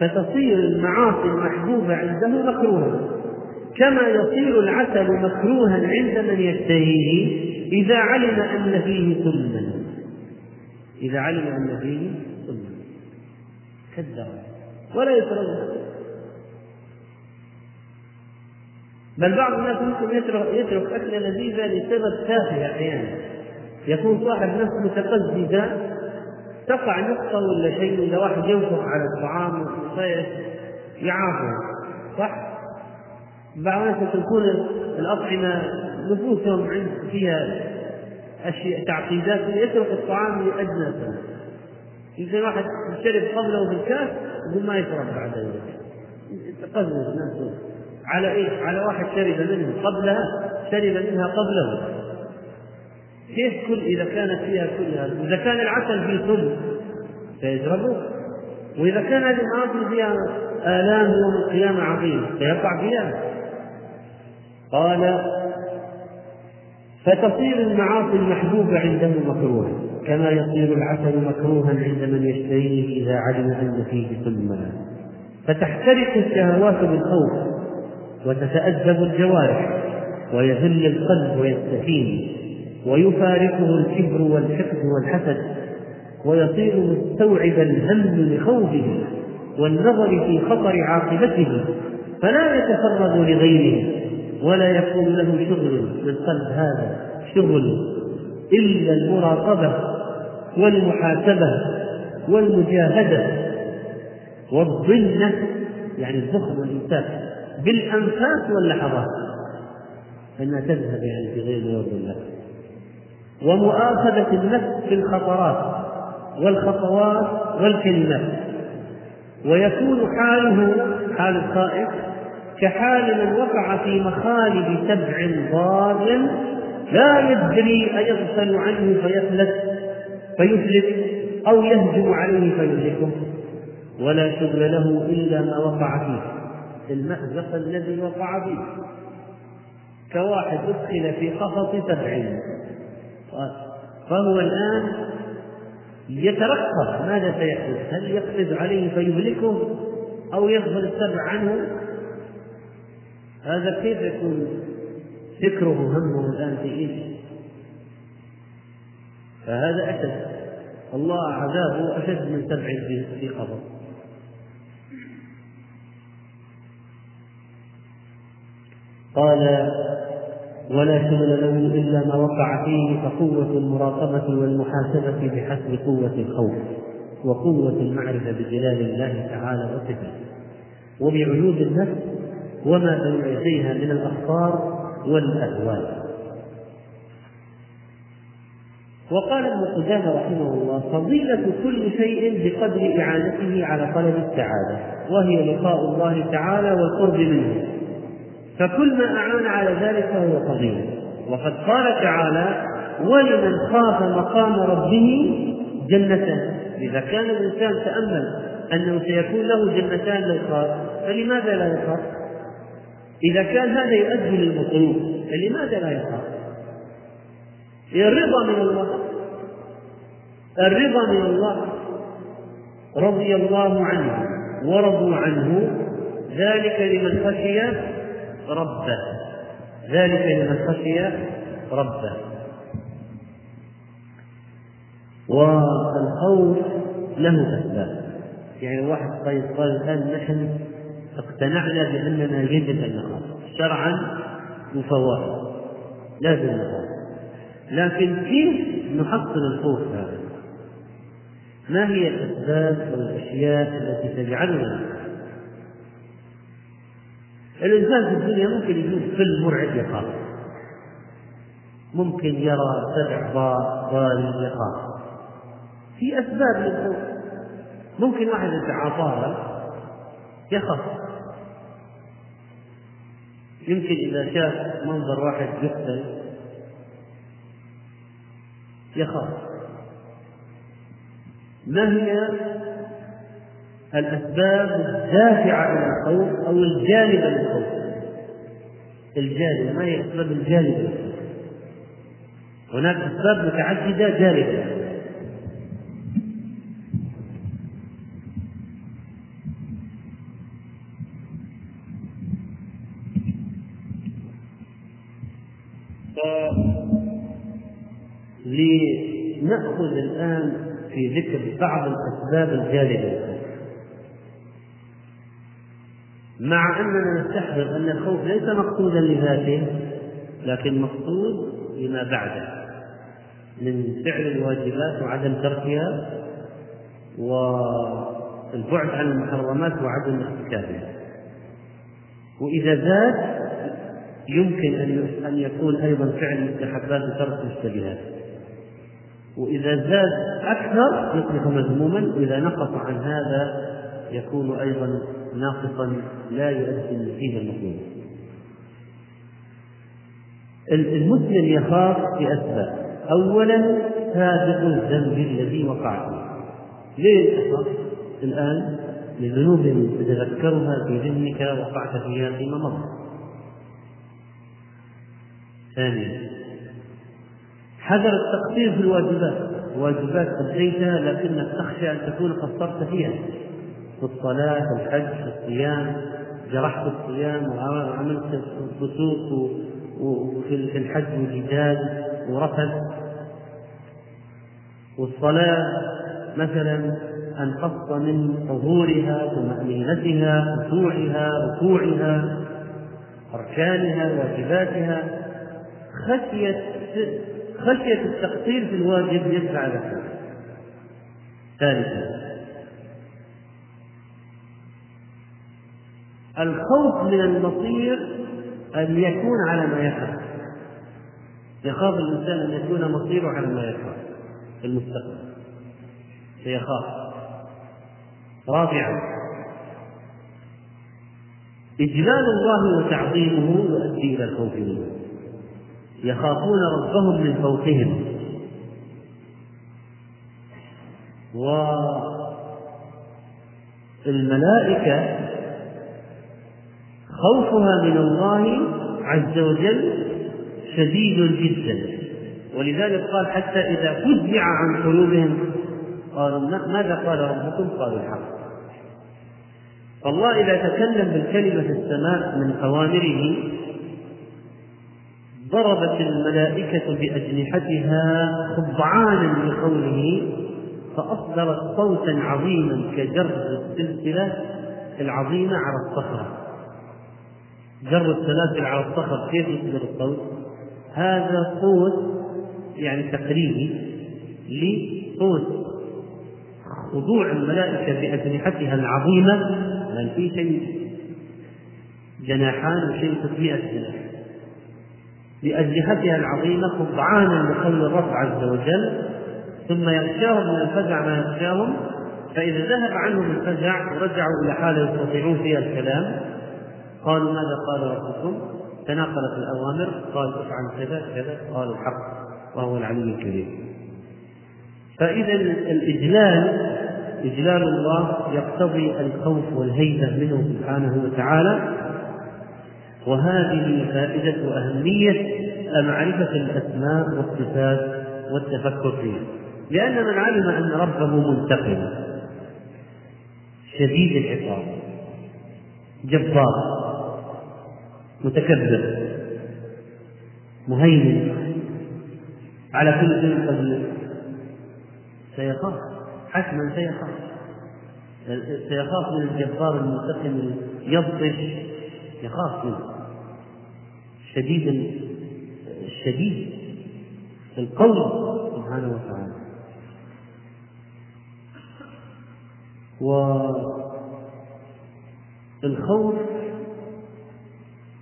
فتصير المعاصي المحبوبة عنده مكروها. كما يصير العسل مكروها عند من يشتهيه إذا علم أن فيه سما إذا علم أن فيه سما كدر. ولا يتردد بل بعض الناس ممكن يترك يترك أكلة لذيذة لسبب تافه أحيانا. يكون صاحب نفس متقززة تقع نقطة ولا شيء؟ ولا واحد ينفخ على الطعام يعافه صح؟ بعض الناس تكون الأطعمة نفوسهم عند فيها أشياء تعقيدات يترك الطعام لأدنى سبب يمكن واحد شرب قبله في الكاس ما يشرب بعد ذلك. نفسه على إيش؟ على واحد شرب منه قبلها شرب منها قبله. كيف كل إذا كانت فيها كل هذا؟ إذا كان العسل فيه سم سيشربه وإذا كان هذه المعاصي فيها آلام يوم القيامة عظيم سيقع فيها. قال فتصير المعاصي المحبوبة عنده مكروها كما يصير العسل مكروها عند من يشتريه إذا علم أن فيه سما فتحترق الشهوات بالخوف وتتأدب الجوارح ويذل القلب ويستكين ويفارقه الكبر والحقد والحسد ويصير مستوعب الهم لخوفه والنظر في خطر عاقبته فلا يتفرغ لغيره ولا يكون له شغل من قلب هذا شغل إلا المراقبة والمحاسبة والمجاهدة. والظنة يعني الزخم والإنسان بالأنفاس واللحظات. أنها تذهب يعني في غير يرضي الله ومؤاخذة النفس في الخطرات والخطوات والكلمات ويكون حاله حال الخائف كحال من وقع في مخالب سبع ضار لا يدري أيغفل عنه فيفلت فيفلت أو يهجم عليه فيهلكه. ولا شغل له إلا ما وقع فيه المأزق الذي وقع فيه. كواحد أدخل في قفص سبع فهو الآن يترقب ماذا سيحدث؟ هل يقفز عليه فيهلكه أو يغفل السبع عنه؟ هذا كيف يكون فكره همه الآن في إيش فهذا أشد. الله عذابه أشد من سبع في قبر. قال ولا شمل له إلا ما وقع فيه فقوة المراقبة والمحاسبة بحسب قوة الخوف وقوة المعرفة بجلال الله تعالى وصفاته وبعيوب النفس وما بين يديها من الأخطار والأهوال. وقال ابن قدامة رحمه الله فضيلة كل شيء بقدر إعانته على طلب السعادة وهي لقاء الله تعالى والقرب منه. فكل ما أعان على ذلك فهو فضيلة وقد قال تعالى ولمن خاف مقام ربه جنتان إذا كان الإنسان تأمل أنه سيكون له جنتان للخاف فلماذا لا يخاف؟ إذا كان هذا يؤدي للمطلوب فلماذا لا يخاف؟ الرضا من الله الرضا من الله رضي الله عنه ورضوا عنه ذلك لمن خشي ربه. ذلك لمن خشي ربه. والخوف له أسباب. يعني واحد طيب قال الآن نحن اقتنعنا بأننا يجب أن نخاف. شرعا مفوضا. لازم نخاف. لكن كيف نحصل الخوف هذا؟ ما هي الأسباب والأشياء التي تجعلنا الإنسان في الدنيا ممكن يشوف فيلم مرعب يخاف ممكن يرى سبع ضال يخاف في أسباب للخوف ممكن واحد يتعاطاها يخاف. يمكن إذا شاف منظر واحد يقتل يخاف. ما هي الأسباب الدافعة إلى الخوف أو الجالبة للخوف الجالبة ما هي الأسباب الجالبة للخوف هناك أسباب متعددة جالبة لنأخذ الآن في ذكر بعض الأسباب الجالبة مع أننا نستحضر أن الخوف ليس مقصودا لذاته لكن مقصود لما بعده من فعل الواجبات وعدم تركها والبعد عن المحرمات وعدم ارتكابها وإذا زاد يمكن أن يكون أيضا فعل المستحبات وترك المشتبهات وإذا زاد أكثر يصبح مذموما وإذا نقص عن هذا يكون أيضا ناقصا لا يؤدي النتيجة المطلوبة المسلم يخاف بأسباب. أولا سابق الذنب الذي وقع فيه ليه تخاف الآن لذنوب تتذكرها في ذهنك وقعت فيها فيما مضى ثانيا حذر التقصير في الواجبات. الواجبات أديتها لكنك تخشى أن تكون قصرت فيها. في الصلاة في الحج في الصيام جرحت الصيام وعملت فسوق وفي الحج وجدال ورفث والصلاة مثلا أنقصت من حضورها طمأنينتها خشوعها ركوعها أركانها واجباتها. خشية خشية التقصير في الواجب يدفع لك ثالثا الخوف من المصير أن يكون على ما يخاف. يخاف الإنسان أن يكون مصيره على ما يخاف. في المستقبل. فيخاف رابعا. إجلال الله وتعظيمه يؤدي إلى الخوف منه. يخافون ربهم من فوقهم. والملائكة خوفها من الله عز وجل شديد جدا. ولذلك قال حتى إذا فزع عن قلوبهم قالوا ماذا قال ربكم؟ قالوا الحق. فالله إذا تكلم بالكلمة في السماء من أوامره ضربت الملائكة بأجنحتها خضعانا لقوله فأصدرت صوتا عظيما كجر السلسلة العظيمة على الصخرة. جر السلاسل على الصخر كيف يصدر الصوت؟ هذا صوت يعني تقريبي لصوت خضوع الملائكة بأجنحتها العظيمة لأن في شيء جناحان وشيء 600 جناح بأجنحتها العظيمة خضعانا لقول الرب عز وجل ثم يغشاهم من الفزع ما يغشاهم فإذا ذهب عنهم الفزع ورجعوا إلى حالة يستطيعون فيها الكلام قالوا ماذا قال ربكم؟ تناقلت الأوامر قال افعل كذا كذا قال الحق وهو العلي الكبير. فإذا الإجلال إجلال الله يقتضي الخوف والهيبة منه سبحانه وتعالى. وهذه فائدة وأهمية معرفة الأسماء والصفات والتفكر فيها. لأن من علم أن ربه منتقم شديد العقاب جبار. متكبر مهيمن على كل شيء قدير. سيخاف حتما سيخاف. سيخاف من الجبار المنتقم يبطش يخاف منه. شديد الشديد القول سبحانه وتعالى. والخوف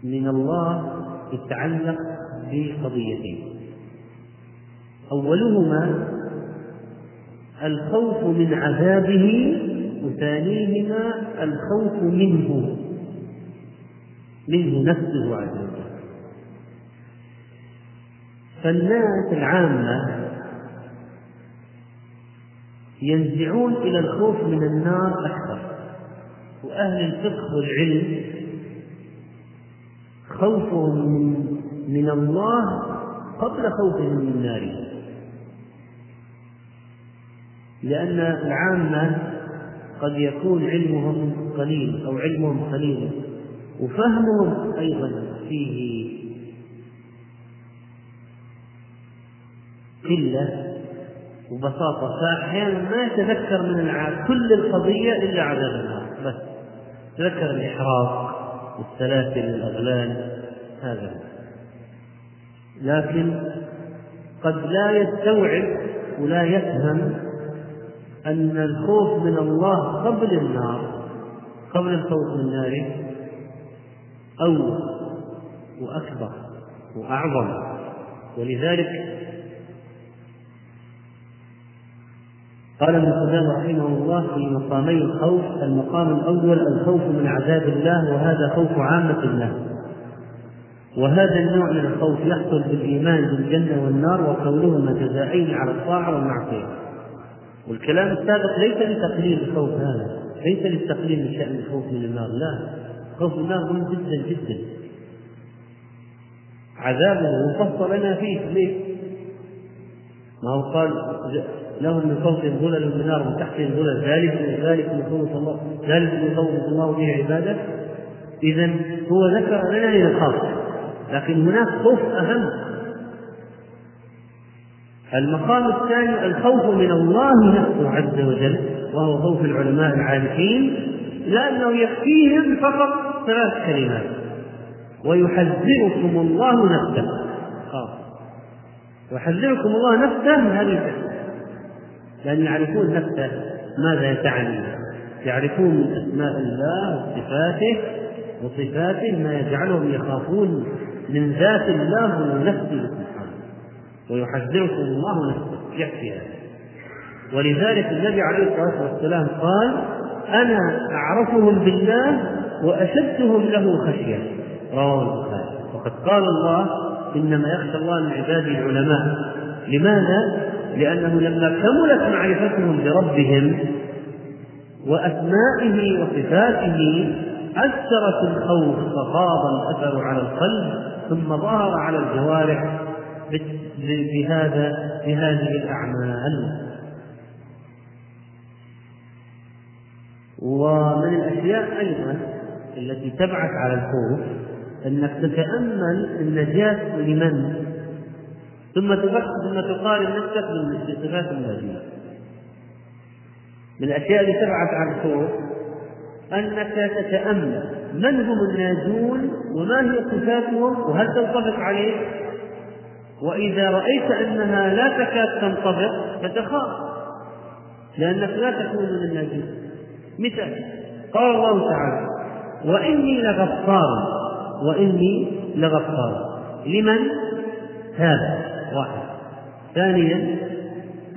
من الله يتعلق بقضيتين. أولهما الخوف من عذابه وثانيهما الخوف منه منه نفسه عز وجل. فالناس العامة ينزعون إلى الخوف من النار أكثر وأهل الفقه والعلم خوفهم من, من الله قبل خوفهم من النار. لأن العامة قد يكون علمهم قليل أو علمهم قليل وفهمهم أيضا فيه. قلة وبساطة فأحيانا ما يتذكر من العام كل القضية إلا عذاب النار. بس تذكر الإحراق. والسلاسل والأغلال هذا. لكن قد لا يستوعب ولا يفهم أن الخوف من الله قبل النار قبل الخوف من النار أول وأكبر وأعظم. ولذلك قال ابن قدامة رحمه الله في مقامي الخوف المقام الأول الخوف من عذاب الله وهذا خوف عامة الناس وهذا النوع من الخوف يحصل بالإيمان بالجنة والنار وكونهما جزائين على الطاعة والمعصية. والكلام السابق ليس لتقليل الخوف هذا ليس للتقليل من شأن الخوف من النار لا. خوف النار مهم جدا جدا. عذابه مفصل لنا فيه ليه؟ ما هو قال لهم من فوقهم ظلل من نار ومن تحتهم ظلل ذلك ذلك يخوف الله. ذلك يخوف الله به عبادة. إذا هو ذكر لنا لنخاف لكن هناك خوف أهم. المقام الثاني الخوف من الله نفسه عز وجل وهو خوف العلماء العارفين لأنه يكفيهم فقط ثلاث كلمات. ويحذركم الله نفسه. ويحذركم الله نفسه هذه الكلمة لأن يعرفون نفسه ماذا يتعني. يعرفون من أسماء الله وصفاته وصفاته ما يجعلهم يخافون من ذات الله ومن نفسه سبحانه. ويحذركم الله نفسه. يكفي هذا. ولذلك النبي عليه الصلاة والسلام قال أنا أعرفهم بالله وأشدهم له خشية. رواه البخاري. وقد قال الله إنما يخشى الله من عباده العلماء لماذا؟ لأنه لما كملت معرفتهم بربهم وأسمائه وصفاته أثرت الخوف فغاض الأثر على القلب ثم ظهر على الجوارح بهذا بهذه الأعمال ومن الأشياء أيضا التي تبعث على الخوف أنك تتأمل النجاة لمن؟ ثم ثم تقارن نفسك بالصفات الموجودة من الأشياء اللي تبعث عن الخوف أنك تتأمل من هم الناجون وما هي صفاتهم وهل تنطبق عليه وإذا رأيت أنها لا تكاد تنطبق فتخاف لأنك لا تكون من الناجين مثال قال الله تعالى وإني لغفار وإني لغفار. لمن؟ تاب واحد. ثانيا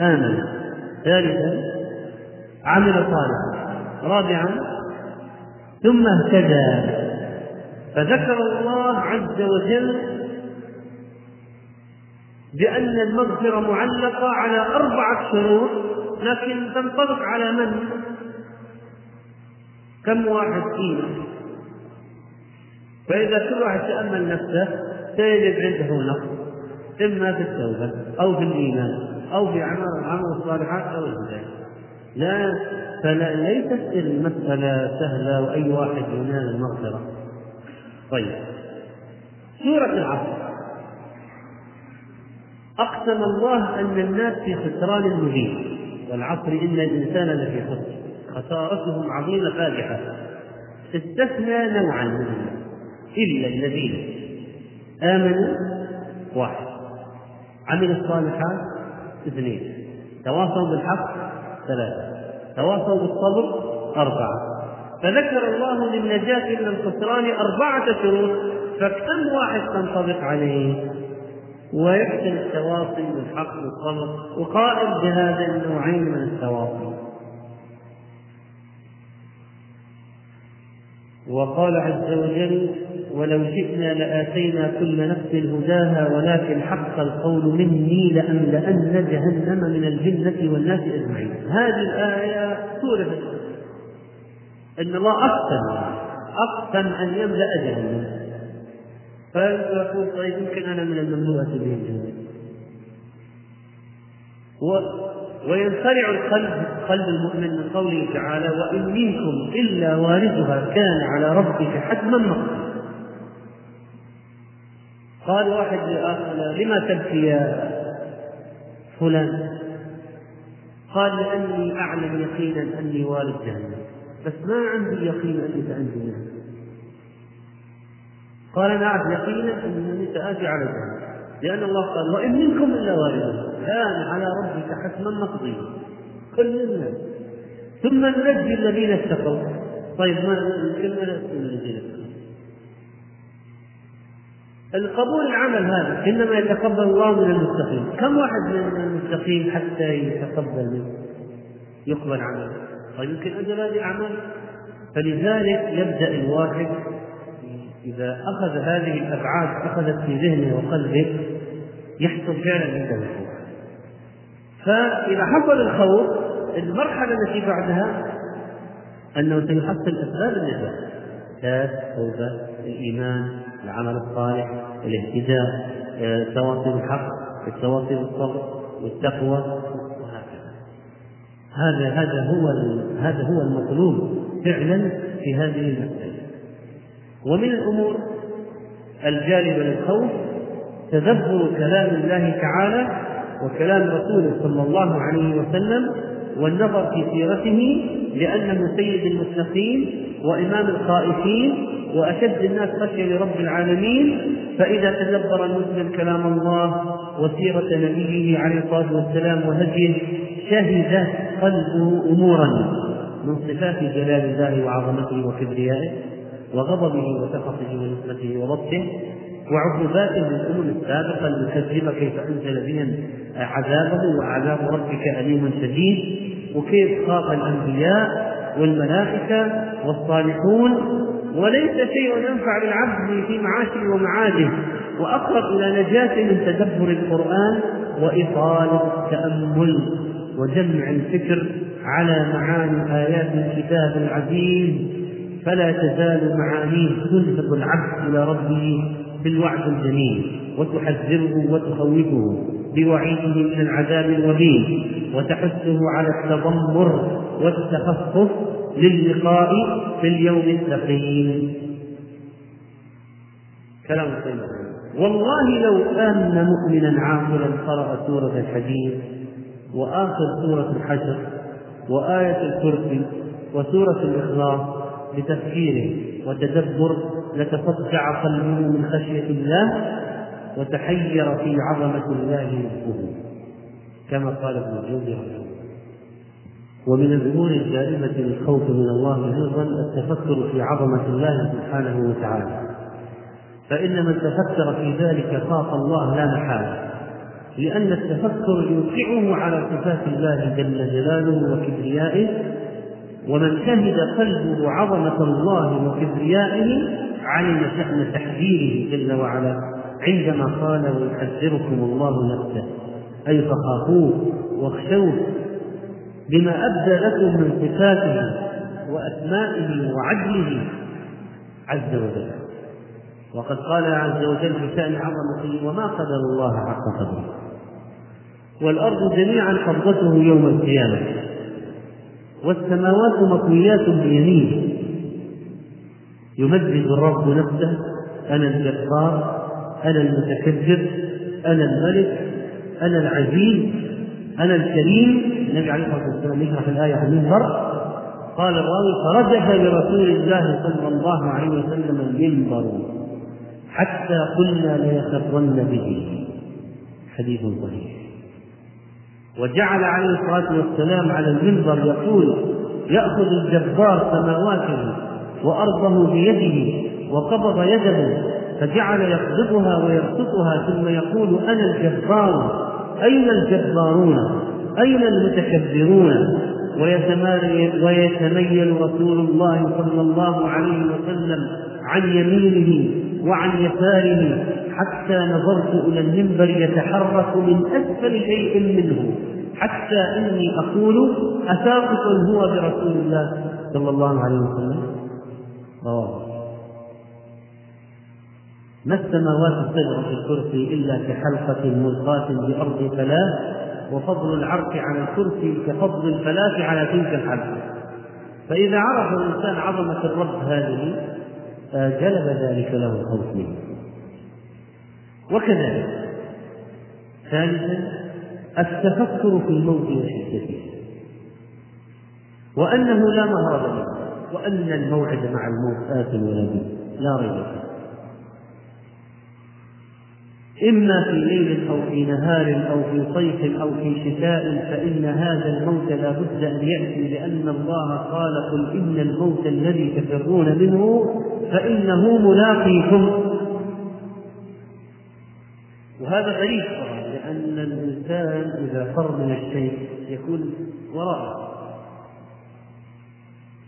آمن. ثالثا عمل صالحا. رابعا ثم اهتدى. فذكر الله عز وجل بأن المغفرة معلقة على أربعة شروط لكن تنطبق على من؟ كم واحد فينا؟ فإذا كل واحد تأمل نفسه سيجد عنده نقص إما في التوبة أو في الإيمان أو في عمل الصالحات أو الهداية لا فليست المسألة سهلة وأي واحد ينال المغفرة. طيب. سورة العصر. أقسم الله أن الناس في خسران مبين. والعصر إن الإنسان لفي خسر. خسارتهم عظيمة فادحة. استثنى نوعا. منهم إلا الذين آمنوا واحد. عملوا الصالحات اثنين. تواصوا بالحق ثلاثة. تواصوا بالصبر أربعة. فذكر الله للنجاة من الخسران أربعة شروط فكم واحد تنطبق عليه؟ ويحسن التواصي بالحق والصبر وقائم بهذا النوعين من التواصي. وقال عز وجل ولو شئنا لآتينا كل نفس هداها ولكن حق القول مني لأملأن جهنم من الجنة والناس أجمعين. هذه الآية سورة إن الله أقسم أقسم أن يملأ جهنم. فيقول طيب يمكن أنا من المملوءة به الجنة وينخرع القلب قلب المؤمن من قوله تعالى وإن منكم إلا واردها كان على ربك حتما مقضيا قال واحد لآخر لما تبكي يا فلان؟ قال لأني أعلم يقينا أني والد جهنم بس ما عندي يقين أني سأنجو منها. قال أنا أعرف يقينا أنني سآتي على جهنم لأن الله قال وإن منكم إلا واردها كان على ربك حتما مقضيا كل الناس ثم ننجي الذين اتقوا. طيب ما ننجي الذين اتقوا. القبول العمل هذا إنما يتقبل الله من المتقين. كم واحد من المتقين حتى يتقبل منه؟ يقبل عمله. طيب يمكن أجل هذه الاعمال فلذلك يبدأ الواحد إذا أخذ هذه الأبعاد أخذت في ذهنه وقلبه يحصل فعلا عنده الخوف فإذا حصل الخوف المرحلة التي بعدها أنه سيحصل إسباب النجاة. التوبه الإيمان العمل الصالح الاهتداء التواصي بالحق التواصي بالصبر والتقوى وهكذا. هذا هذا هو هذا هو المطلوب فعلا في هذه المسألة. ومن الأمور الجالبة للخوف تدبر كلام الله تعالى وكلام رسوله صلى الله عليه وسلم والنظر في سيرته لأنه سيد المتقين وإمام الخائفين وأشد الناس خشية لرب العالمين فإذا تدبر المسلم كلام الله وسيرة نبيه عليه الصلاة والسلام وهديه شهد قلبه أمورا من صفات جلال الله وعظمته وكبريائه وغضبه وسخطه ونصرته وبطشه وعقوباته للأمم السابقة المكذبة كيف أنزل بهم عذابه وعذاب ربك أليم شديد وكيف خاف الأنبياء والملائكة والصالحون وليس شيء ينفع للعبد في معاشه ومعاده وأقرب إلى نجاة من تدبر القرآن وإطالة التأمل وجمع الفكر على معاني آيات الكتاب العزيز. فلا تزال معانيه تلفت العبد إلى ربه بالوعد الجميل وتحذره وتخوفه بوعيده من العذاب الوبيل وتحثه على التضمر والتخفف للقاء في اليوم الثقيل. كلام طيب والله لو آمن مؤمنا عاقلا قرأ سورة الحديد وآخر سورة الحشر وآية الكرسي وسورة الإخلاص بتفكيره وتدبر لتصدع قلبه من خشية الله وتحير في عظمة الله نفسه كما قال ابن الجوزي رحمه الله. ومن الأمور الجالبة للخوف من الله أيضا التفكر في عظمة الله سبحانه وتعالى. فإن من تفكر في ذلك خاف الله لا محالة لأن التفكر يوقعه على صفات الله جل جلاله وكبريائه ومن شهد قلبه عظمة الله وكبريائه علم شأن تحذيره جل وعلا عندما قال ويحذركم الله نفسه أي فخافوه واخشوه بما أبدى لكم من صفاته وأسمائه وعدله عز وجل. وقد قال عز وجل في شأن عظمته وما قدر الله حق قدره والأرض جميعا قبضته يوم القيامة والسماوات مطويات بيمينه. يمجد الرب نفسه أنا الجبار أنا المتكبر أنا الملك أنا العزيز أنا الكريم. النبي عليه الصلاة والسلام يشرح الآية عن المنبر قال الراوي فرجف لرسول الله صلى الله عليه وسلم المنبر حتى قلنا ليخرن به. حديث صحيح. وجعل عليه الصلاة والسلام على المنبر يقول يأخذ الجبار سماواته وأرضه بيده وقبض يده فجعل يقبضها ويبسطها ثم يقول أنا الجبار أين الجبارون؟ أين المتكبرون؟ ويتميل رسول الله صلى الله عليه وسلم عن يمينه وعن يساره حتى نظرت إلى المنبر يتحرك من أسفل شيء منه حتى إني أقول أساقط هو برسول الله صلى الله عليه وسلم. رواه ما السماوات السبع في الكرسي إلا كحلقة ملقاة بأرض ثلاث وفضل العرش على الكرسي كفضل الفلاة على تلك الحلقة. فإذا عرف الإنسان عظمة الرب هذه جلب ذلك له الخوف منه وكذلك ثالثا التفكر في الموت وشدته وأنه لا مهرب منه. وأن الموعد مع الموت آت ولا لا ريب فيه. إما في ليل أو في نهار أو في صيف أو في شتاء فإن هذا الموت لا بد أن يأتي لأن الله قال قل إن الموت الذي تفرون منه فإنه ملاقيكم. وهذا غريب طبعا لأن الإنسان إذا فر من الشيء يكون وراءه.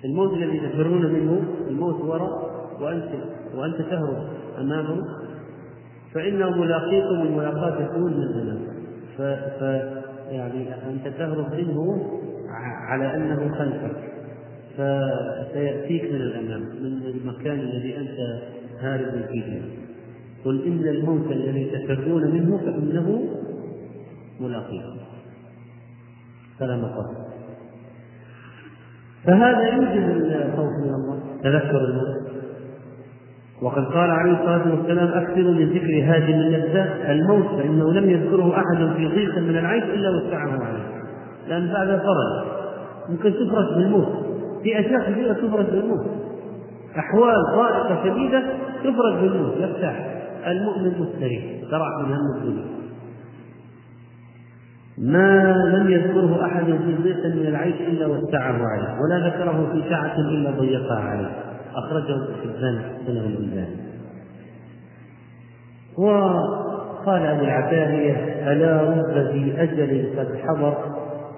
الموت الذي تفرون منه الموت وراء وأنت وأنت تهرب أمامه. فإنه ملاقيكم الملاقاة تكون من الأمام ف... ف يعني أنت تهرب منه على أنه خلفك. فسيأتيك من الأمام من المكان الذي أنت هارب فيه. قل إن الموت الذي تفرون منه فإنه ملاقيكم. فلا مقر فهذا يوجب الخوف من الله. تذكر الموت. وقد قال عليه الصلاة والسلام أكثروا من ذكر هادم اللذات الموت فإنه لم يذكره أحد في ضيق من العيش إلا وسعه عليه. لأن بعد فرج ممكن تفرج بالموت. في أشياء كثيرة تفرج بالموت. أحوال ضائقة شديدة تفرج بالموت. يرتاح المؤمن مستريح. ترى من هم الدنيا. ما لم يذكره أحد في ضيق من العيش إلا وسعه عليه ولا ذكره في سعة إلا ضيقها عليه. أخرجه ابن حبان سنه الإنسان وقال أبو العتاهية ألا رب ذي أجل قد حضر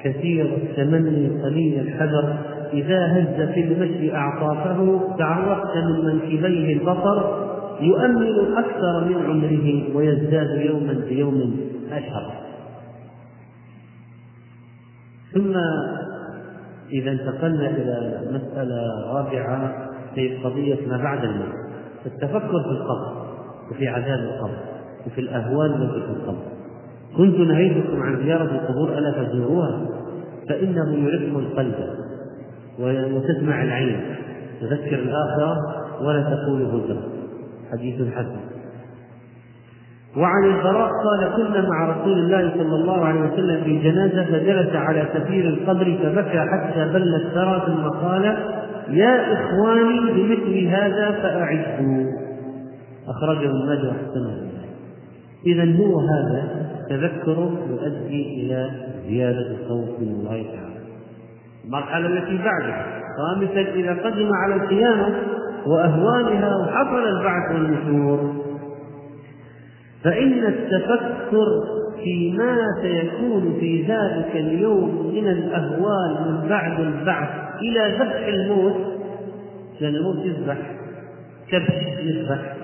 كثير التمني قليل الحذر إذا هز في المشي أعطافه تعرفت من منكبيه البصر يؤمل أكثر من عمره ويزداد يوما بيوم أشهر. ثم إذا انتقلنا إلى مسألة رابعة في قضية ما بعد الموت التفكر في القبر وفي عذاب القبر وفي الأهوال التي في القبر. كنت نهيتكم عن زيارة القبور ألا تزوروها؟ فإنه يرق القلب وتسمع العين تذكر الآخرة ولا تقول هجرة حديث حسن. وعن البراء قال كنا مع رسول الله صلى الله عليه وسلم في جنازة فجلس على سفير القبر فبكى حتى بل الثرى ثم قال يا إخواني بمثل هذا فأعدوا. أخرجه الماجه وحسنه. إذا هو هذا تذكر يؤدي إلى زيادة الخوف من الله تعالى. المرحلة التي بعدها خامسا إذا قدم على القيامة وأهوالها وحصل البعث والنشور. فإن التفكر فيما سيكون في ذلك اليوم من الأهوال من بعد البعث إلى ذبح الموت لأن الموت يذبح كبش يذبح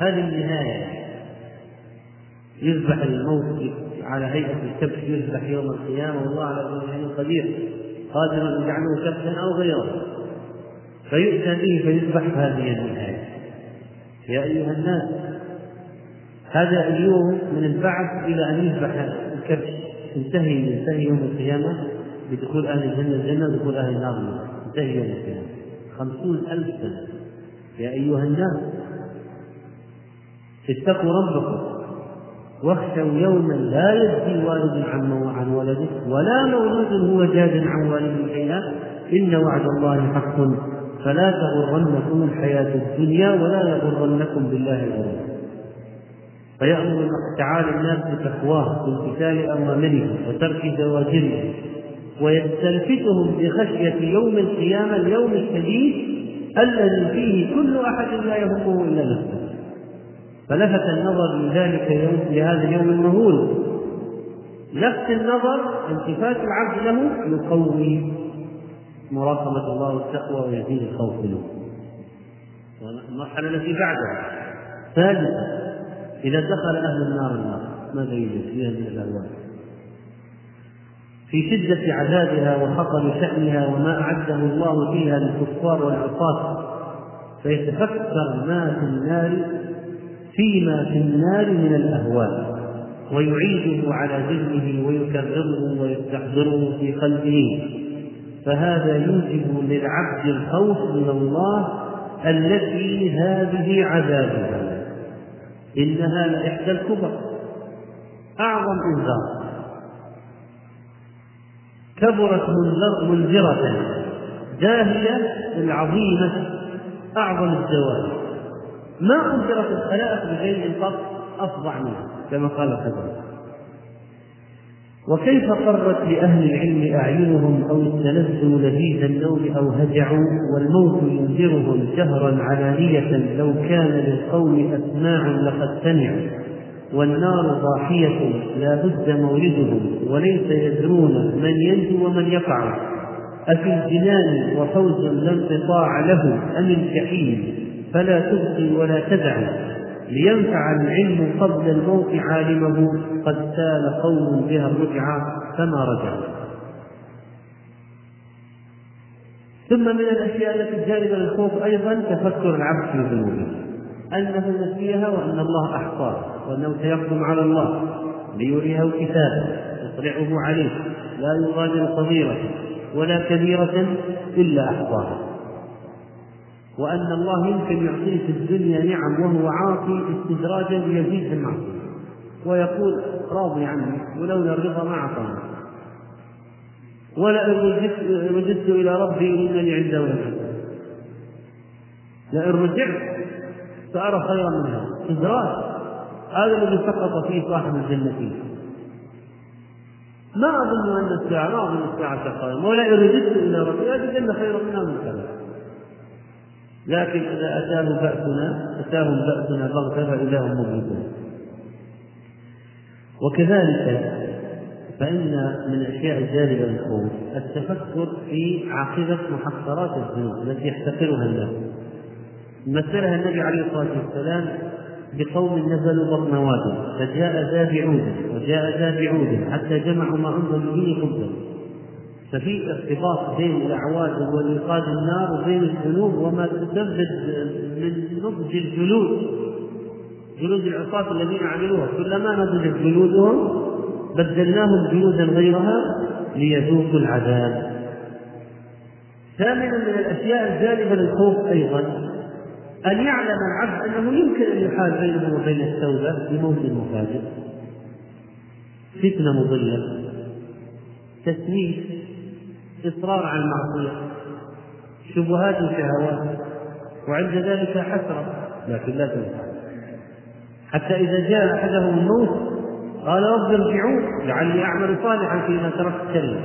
هذه النهاية. يذبح الموت على هيئة الكبش يذبح يوم القيامة والله على كل شيء قدير. قادر أن يجعله كبشا أو غيره. فيؤتى به فيذبح هذه النهاية. يا أيها الناس هذا اليوم من البعث إلى أن يذبح الكبش. انتهي ينتهي يوم القيامة بدخول أهل الجنة. الجنة ودخول أهل النار. انتهي يوم القيامة. خمسون ألف سنة. يا أيها الناس اتقوا ربكم. واخشوا يوما لا يجزي والد عن عن ولده ولا مولود هو جاد عن والده شيئا. إن وعد الله حق. فلا تغرنكم الحياة الدنيا ولا يغرنكم بالله الغرور. فيأمر تعالى الناس بتقواه بامتثال أوامره وترك زواجره ويستلفتهم بخشية يوم القيامة اليوم الشديد الذي فيه كل أحد لا يهمه إلا نفسه. فلفت النظر لذلك يوم لهذا اليوم المهول. لفت النظر التفات العبد له يقوي مراقبة الله والتقوى ويزيد الخوف منه. المرحلة التي بعدها ثالثا إذا دخل أهل النار النار ماذا يوجد؟ فيها من الألوان في شدة عذابها وخطر شأنها وما أعده الله فيها للكفار والعصاة فيتفكر ما في النار فيما في النار من الأهوال ويعيده على ذهنه ويكرره ويستحضره في قلبه. فهذا يوجب للعبد الخوف من الله التي هذه عذابها. إنها لإحدى الكبر. أعظم إنذار. كبرت منذرة. داهية العظيمة. أعظم الزواج. ما أنذرت الخلائق بشيء قط أفظع منها كما قال الخزرج. وكيف قرت لأهل العلم أعينهم أو استلذوا لذيذ النوم أو هجعوا والموت ينذرهم جهرا علانية لو كان للقوم أسماع لقد سمعوا والنار ضاحية لا بد موردهم وليس يدرون من ينجو ومن يقع أفي الجنان وفوز لا انقطاع له أم الجحيم فلا تبقي ولا تدع لينفع العلم قبل الموت عالمه قد سال قوم بها الرجعة فما رجعوا. ثم من الأشياء التي جانب الخوف أيضا تفكر العبد في ذنوبه. أنه نسيها وأن الله أحصاها وأنه سيقدم على الله ليريه كتابه يطلعه عليه. لا يغادر صغيرة ولا كبيرة إلا أحصاها. وأن الله يمكن يعطيه في الدنيا نعم وهو عاصي استدراجا ليزيد في المعصية. ويقول راضي عني ولولا الرضا ما أعطاني. ولئن رددت إلى ربي إنني عنده لحسن لئن رجعت سأرى خيرا منها. استدراج. هذا الذي سقط فيه صاحب الجنة. ما أظن أن الساعة ما أظن الساعة قائمة ولئن رددت إلى ربي أجدن خيرا منها من كذا. لكن إذا أتاه بأسنا أتاهم بأسنا بغتة فإذا هم مبلسون وكذلك فإن من الأشياء الجالبة للخوف التفكر في عاقبة محقرات الذنوب التي يحتقرها الناس. مثلها النبي عليه الصلاة والسلام بقوم نزلوا بطن واد فجاء ذا بعود وجاء ذا بعود حتى جمعوا ما أنزلوا به خبزا ففي ارتباط بين الأعواد وإيقاد النار وبين الذنوب وما تسبب من نضج الجلود. جلود العصاة الذين عملوها. كلما نضجت جلودهم بدلناهم جلودا غيرها ليذوقوا العذاب. ثامنا من الأشياء الجالبه للخوف أيضا أن يعلم العبد أنه يمكن أن يحال بينه وبين التوبة بموت مفاجئ. فتنة مضلة. تسويف إصرار على المعصية. شبهات وشهوات. وعند ذلك حسرة. لكن لا تنفع حتى إذا جاء أحدهم الموت قال رب ارجعون لعلي أعمل صالحا فيما تركت كلا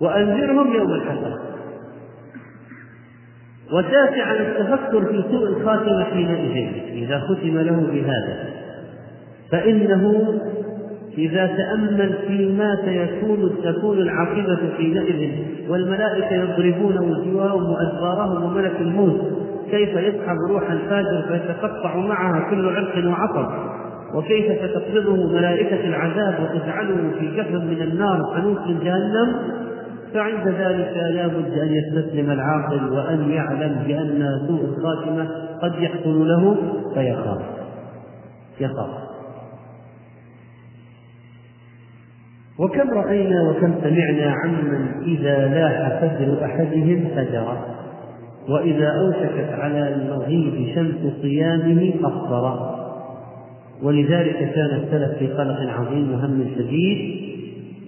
وأنذرهم يوم الحسرة. ودافعا التفكر في سوء الخاتمة حينئذ إذا ختم له بهذا. فإنه إذا تأمل فيما سيكون تكون العاقبة حينئذ والملائكة يضربون وجوههم وأدبارهم وملك الموت. كيف يسحب روح الفاجر فيتقطع معها كل عرق وعصب وكيف ستقبضه ملائكة العذاب وتجعله في كفر من النار حنوط من جهنم؟ فعند ذلك لا بد أن يستسلم العاقل وأن يعلم بأن سوء الخاتمة قد يحصل له فيخاف. يخاف. وكم رأينا وكم سمعنا عمن إذا لاح فجر أحدهم فجر وإذا أوشكت على المغيب شمس صيامه أفطر ولذلك كان السلف في قلق عظيم وهم شديد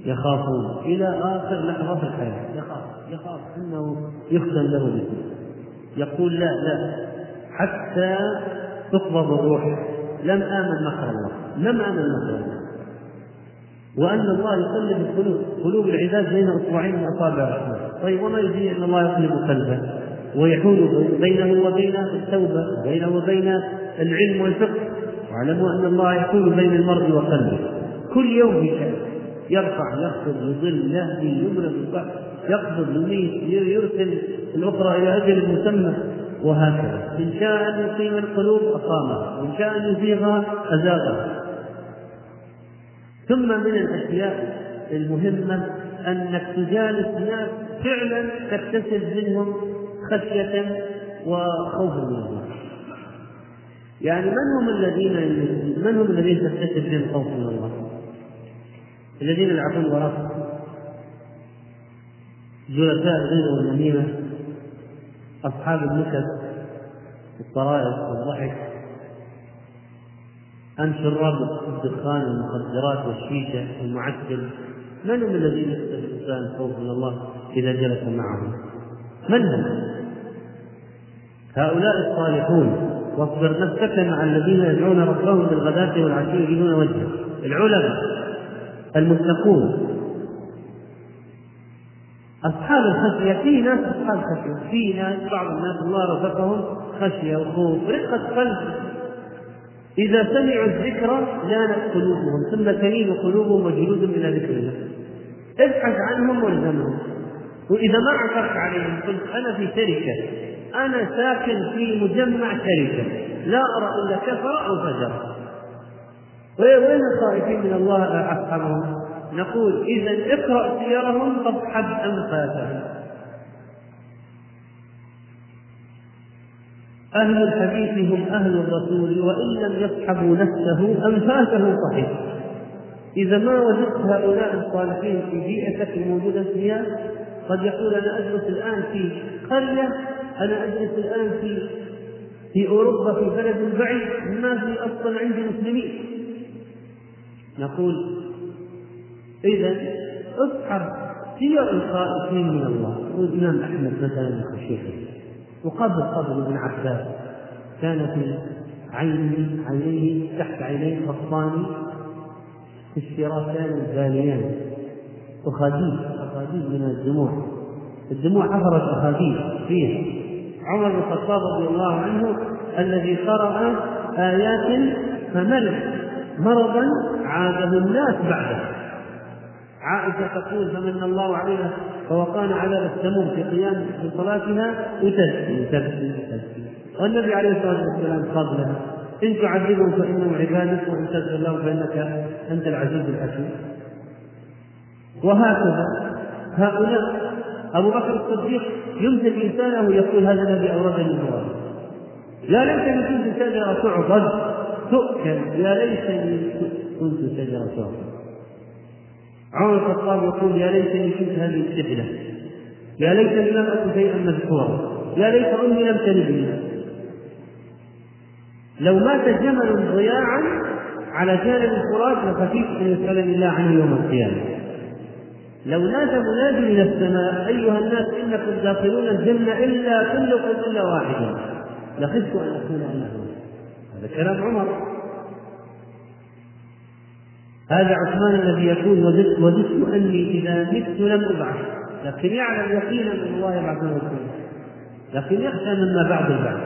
يخافون. إلى آخر لحظة في الحياة يخاف يخاف أنه يختم له باسمه. يقول لا لا. حتى تقبض الروح. لم آمن مكر الله لم آمن مكر الله. وأن الله يقلب القلوب قلوب العباد بين إصبعين من أصابع الرحمن. طيب وما يدري أن الله يقلب قلبه؟ ويحول بينه وبين التوبة وبينه وبين العلم والفقه. واعلموا أن الله يحول بين المرء وقلبه. كل يوم بشأن يرفع يخفض يضل يهدي يمرض يقبض يميت يرسل الأخرى إلى أجل مسمى. وهكذا. إن شاء أن يقيم القلوب أقامها وإن شاء أن يزيغها أزاغها ثم من الأشياء المهمة أنك تجالس ناس فعلا تكتسب منهم خشية وخوفا من الله. يعني من هم الذين من هم الذين تكتسب فيهم خوف من الله؟ الذين يلعبون وراء جلساء الغيبة والنميمة؟ أصحاب النكت والطرائف والضحك؟ أم شراب الدخان والمخدرات والشيشة والمعسل. من هم الذين يكتسب الإنسان الخوف من الله إذا جلس معهم؟ من هم؟ هؤلاء الصالحون. واصبر نفسك مع الذين يدعون ربهم بالغداة والعشي يريدون وجهه. العلماء المتقون. أصحاب الخشية. في ناس أصحاب خشية في ناس بعض الناس الله رزقهم خشية وخوف. رقة قلب. إذا سمعوا الذكر لانت قلوبهم ثم تلين قلوبهم وجلود من ذكر الله. ابحث عنهم والزمهم. وإذا ما عثرت عليهم قلت أنا في شركة أنا ساكن في مجمع شركة لا أرى إلا كفر أو فجر. وين الخائفين من الله أصحابهم؟ نقول إذا اقرأ سيرهم فاصحب أنفاسهم. أهل الحديث هم أهل الرسول وإن لم يصحبوا نفسه أنفاسه صحيح. إذا ما وجدت هؤلاء الصالحين في بيئتك الموجودة فيها؟ قد يقول أنا أجلس الآن في قرية أنا أجلس الآن في في أوروبا في بلد بعيد ما في أصلا عندي مسلمين. نقول إذا اصحب سير الخائفين من الله. والإمام أحمد مثلا خشيته وقبل قبل ابن عباس. كان في عينه عينيه تحت عينيه خصان في الشراكان الزانيان أخاديد أخاديد من الدموع. الدموع حفرت أخاديد فيها. عمر بن الخطاب رضي الله عنه الذي قرأ آيات فملك مرضا عاده الناس بعده. عائشة تقول فمن الله علينا فوقانا عذاب السموم في قيام في صلاتها وتبكي تبكي تبكي والنبي عليه الصلاة والسلام قبلها إن تعذبهم فإنهم عبادك وإن تغفر لهم فإنك أنت العزيز الحكيم. وهكذا هؤلاء أبو بكر الصديق يمسك لسانه يقول هذا الذي أوردني الله. يا ليتني كنت شجرة تعضد تؤكل يا ليتني كنت شجرة تعضد عمر الخطاب يقول يا ليتني كنت هذه السحلة. يا ليتني لم أكن شيئا مذكورا. يا ليت أمي لم تلدني. لو مات جمل ضياعا على جانب الفرات لخفيت ان يسالني الله عنه يوم القيامة. لو نادى مناد من السماء أيها الناس إنكم داخلون الجنة إلا كلكم إلا واحدا لخفت أن أكون أنا هذا كلام عمر. هذا عثمان الذي يقول وددت أني إذا مت لم أبعث. لكن يعلم يقينا أن الله يبعث له لكن يخشى مما بعد البعث.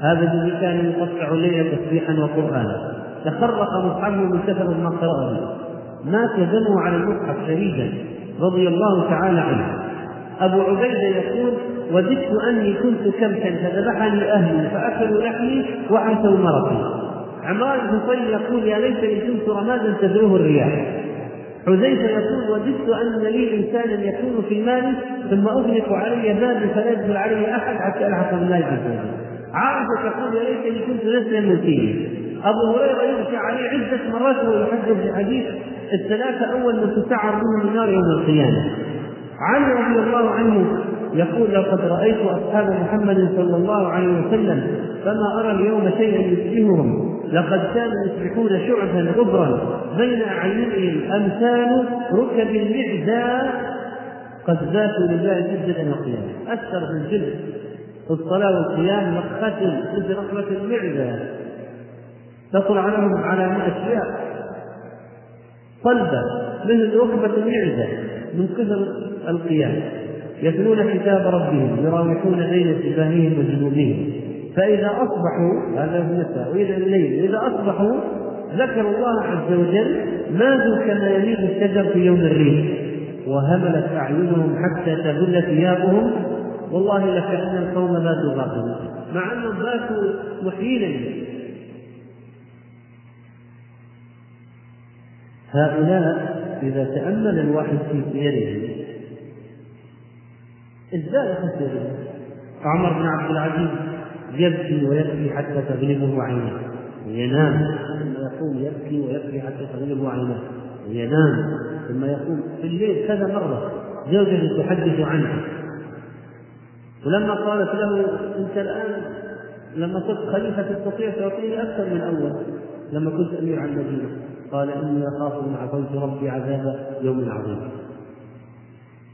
هذا الذي كان يقطع الليل تسبيحا وقرآنا. تخرق مصحفه من كثرة ما قرأه. مات دمه على المصحف شهيدا رضي الله تعالى عنه. أبو عبيدة يقول وددت أني كنت كبشا فذبحني أهلي فأكلوا لحمي وعسوا مرقي عمران بن طيب يقول يا ليتني كنت رمادا تدعوه الرياح. حذيفة يقول وددت أن لي إنسانا يكون في مالي ثم أغلق علي بابي فلا يدخل علي أحد حتى ألحق بالله عز عائشة تقول يا ليتني كنت نسلا مسيري أبو هريرة يغشى عليه عدة مرات وهو يحدث بحديث الثلاثة أول من تسعر منهم النار يوم القيامة. علي رضي الله عنه يقول لقد رأيت أصحاب محمد صلى الله عليه وسلم فما أرى اليوم شيئا يشبههم. لقد كانوا يصبحون شعثا غبرا بين أعينهم أمثال ركب المعزى قد ذاتوا لله جدا وقياما أكثر من جلد في الصلاة والقيام مقتل مثل رحمة المعزة تطلع لهم على أشياء. صلبة مثل ركبة المعزة من كثر القيام. يتلون كتاب ربهم يراوحون بين سفاههم وجنوبهم. فإذا أصبحوا هذا بالنساء وإذا الليل إذا أصبحوا ذكروا الله عز وجل ماذوا كما يميل الشجر في يوم الريح وهملت أعينهم حتى تبل ثيابهم والله لكأن القوم باتوا غافلين. مع أنهم باتوا محيلا هؤلاء إذا تأمل الواحد في سيرهم ازداد خسرهم عمر بن عبد العزيز يبكي ويبكي حتى تغلبه عينه. وينام ثم يقوم يبكي ويبكي حتى تغلبه عينه. وينام ثم يقوم في الليل كذا مرة. زوجته تحدث عنه. ولما قالت له أنت الآن لما صرت خليفة تستطيع تعطيني أكثر من أول. لما كنت أمير على المدينة. قال إني أخاف إن عصيت ربي عذاب يوم عظيم.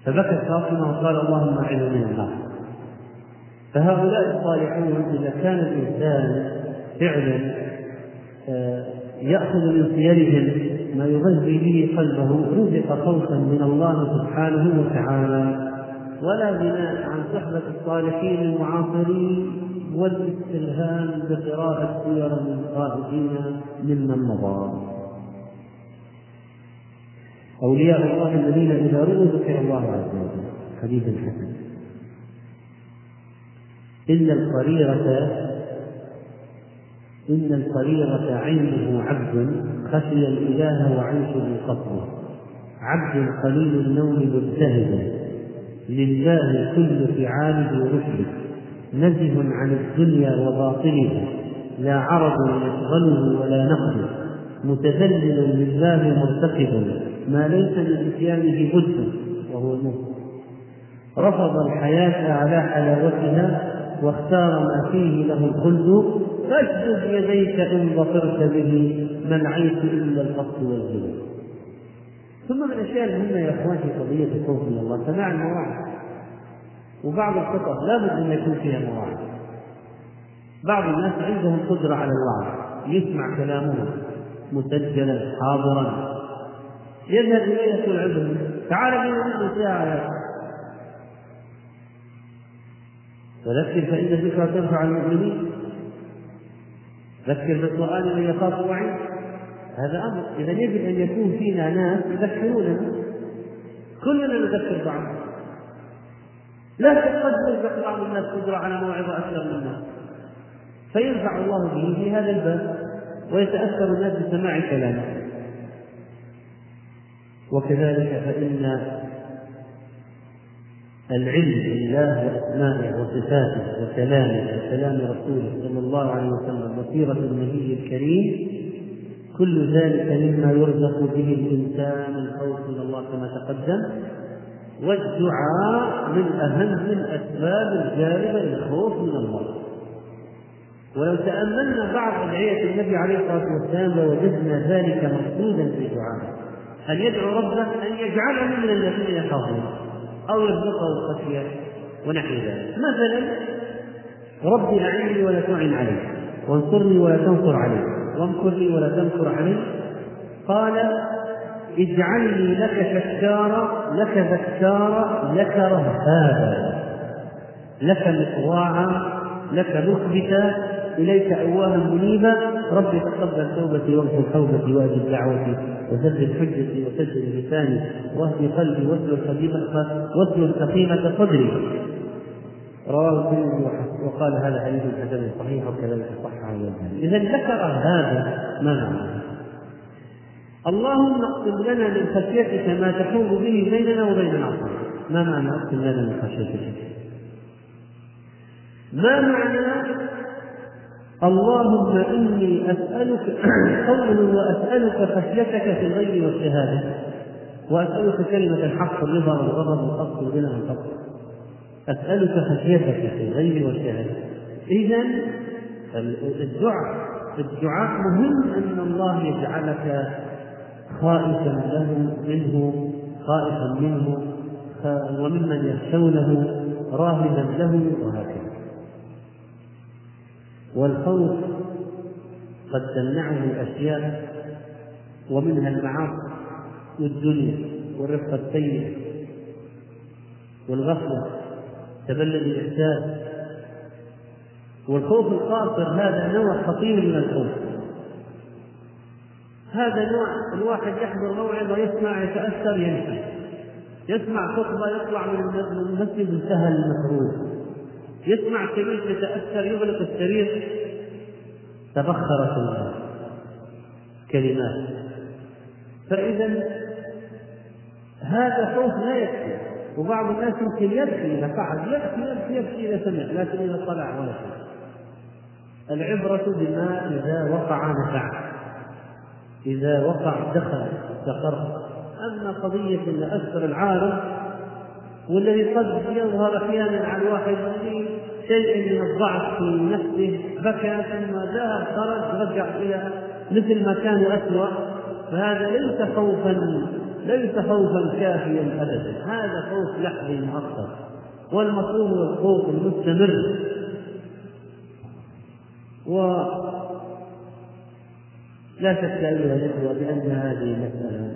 فبكت فاطمة وقال اللهم أعذني من النار. فهؤلاء الصالحون إذا كان الإنسان فعلا آه، يأخذ من سيرهم ما يغذي به قلبه رزق خوفا من الله سبحانه وتعالى ولا بناء عن صحبة الصالحين المعاصرين والاستلهام بقراءة سير القائدين ممن مضى. أولياء الله الذين إذا رؤوا ذكر الله عز وجل حديث حسن إن القريرة إن القريرة عينه عبد خشي الإله وعيشه قصده عبد قليل النوم مجتهدا لله كل فعاله رشد نزه عن الدنيا وباطلها لا عرض يشغله ولا نقد. متذلل لله مرتقب. ما ليس من اتيانه بد. وهو الموت. رفض الحياة على حلاوتها واختار ما فيه له الخلد فاشدد يديك إن ظفرت به ما العيش إلا القصد والجنون ثم من الأشياء المهمة يا اخوان في قضية الخوف من الله سماع المواعظ. وبعض الخطب لابد أن يكون فيها مواعظ. بعض الناس عندهم قدرة على الوعظ يسمع كلامهم مسجلا حاضرا. يذهب اليه يقول عذر تعال بنا نصف ساعة. فذكر فإن الذكرى تنفع المؤمنين. ذكر بالقران من يخاف وعيد. هذا أمر. إذا يجب أن يكون فينا ناس يذكروننا كلنا نذكر بعض. لا قد يوجد بعض الناس قدرة على موعظة أكثر منا فينفع الله به في هذا الباب ويتأثر الناس بسماع كلامه. وكذلك فإن العلم بالله وأسمائه وصفاته وكلامه وكلام رسوله صلى الله عليه وسلم وسيرة النبي الكريم كل ذلك مما يرزق به الإنسان الخوف من الله كما تقدم. والدعاء من أهم الأسباب الجالبة للخوف من الله. ولو تأملنا بعض أدعية النبي عليه الصلاة والسلام لوجدنا ذلك مقصودا في دعائه أن يدعو ربه أن يجعله من الذين يخافون أو يرزقه الخشية ونحو ذلك. مثلا ربي أعني ولا تعن علي وانصرني ولا تنصر علي وامكر لي ولا تمكر علي. قال اجعلني لك شكارا لك ذكارا لك رهابا لك مطواعا لك مخبتا إليك أواها منيبا. رب تقبل توبتي واغفر توبتي واجب دعوتي وسدد حجتي وسدد لساني واهد قلبي واسلل سقيمة واسلل سقيمة صدري. رواه الترمذي وقال هذا حديث حسن صحيح وكذلك صححه الالباني إذا ذكر هذا ما معنى؟ اللهم اقسم لنا من خشيتك ما تحول به بيننا وبين معصيتك. ما معنى اقسم لنا من خشيتك؟ ما معنى اللهم إني أسألك قوله وأسألك خشيتك في الغيب والشهادة وأسألك كلمة الحق الرضا والغضب والقصد والغنى والفقر أسألك خشيتك في الغيب والشهادة. إذا الدعاء الدعاء مهم أن الله يجعلك خائفا له منه خائفا منه وممن يخشونه راهبا له وهكذا. والخوف قد تمنعه الاشياء ومنها المعاصي والدنيا والرفق السيء والغفلة تبلد الإحساس. والخوف القاصر هذا نوع خطير من الخوف. هذا نوع الواحد يحضر موعظة يسمع يتأثر يمشي يسمع خطبة يطلع من المسجد انتهى المكروه. يسمع كلمة يتأثر يغلق السرير. تبخرت الكلمات فإذا هذا خوف لا يكفي. وبعض الناس يمكن يبكي إذا فعل. يبكي يبكي يبكي إذا سمع. لكن إذا طلع ولا شيء. العبرة بما إذا وقع نفع. إذا وقع دخل استقر أما قضية أن أكثر العارض والذي قد يظهر أحيانا على الواحد في شيء من الضعف في نفسه بكى ثم ذهب خرج رجع إلى مثل ما كان أسوأ. فهذا ليس خوفا ليس خوفا كافيا أبدا. هذا خوف لحظي مؤقت والمطلوب هو الخوف المستمر. و لا شك أيها الإخوة بأن هذه مسألة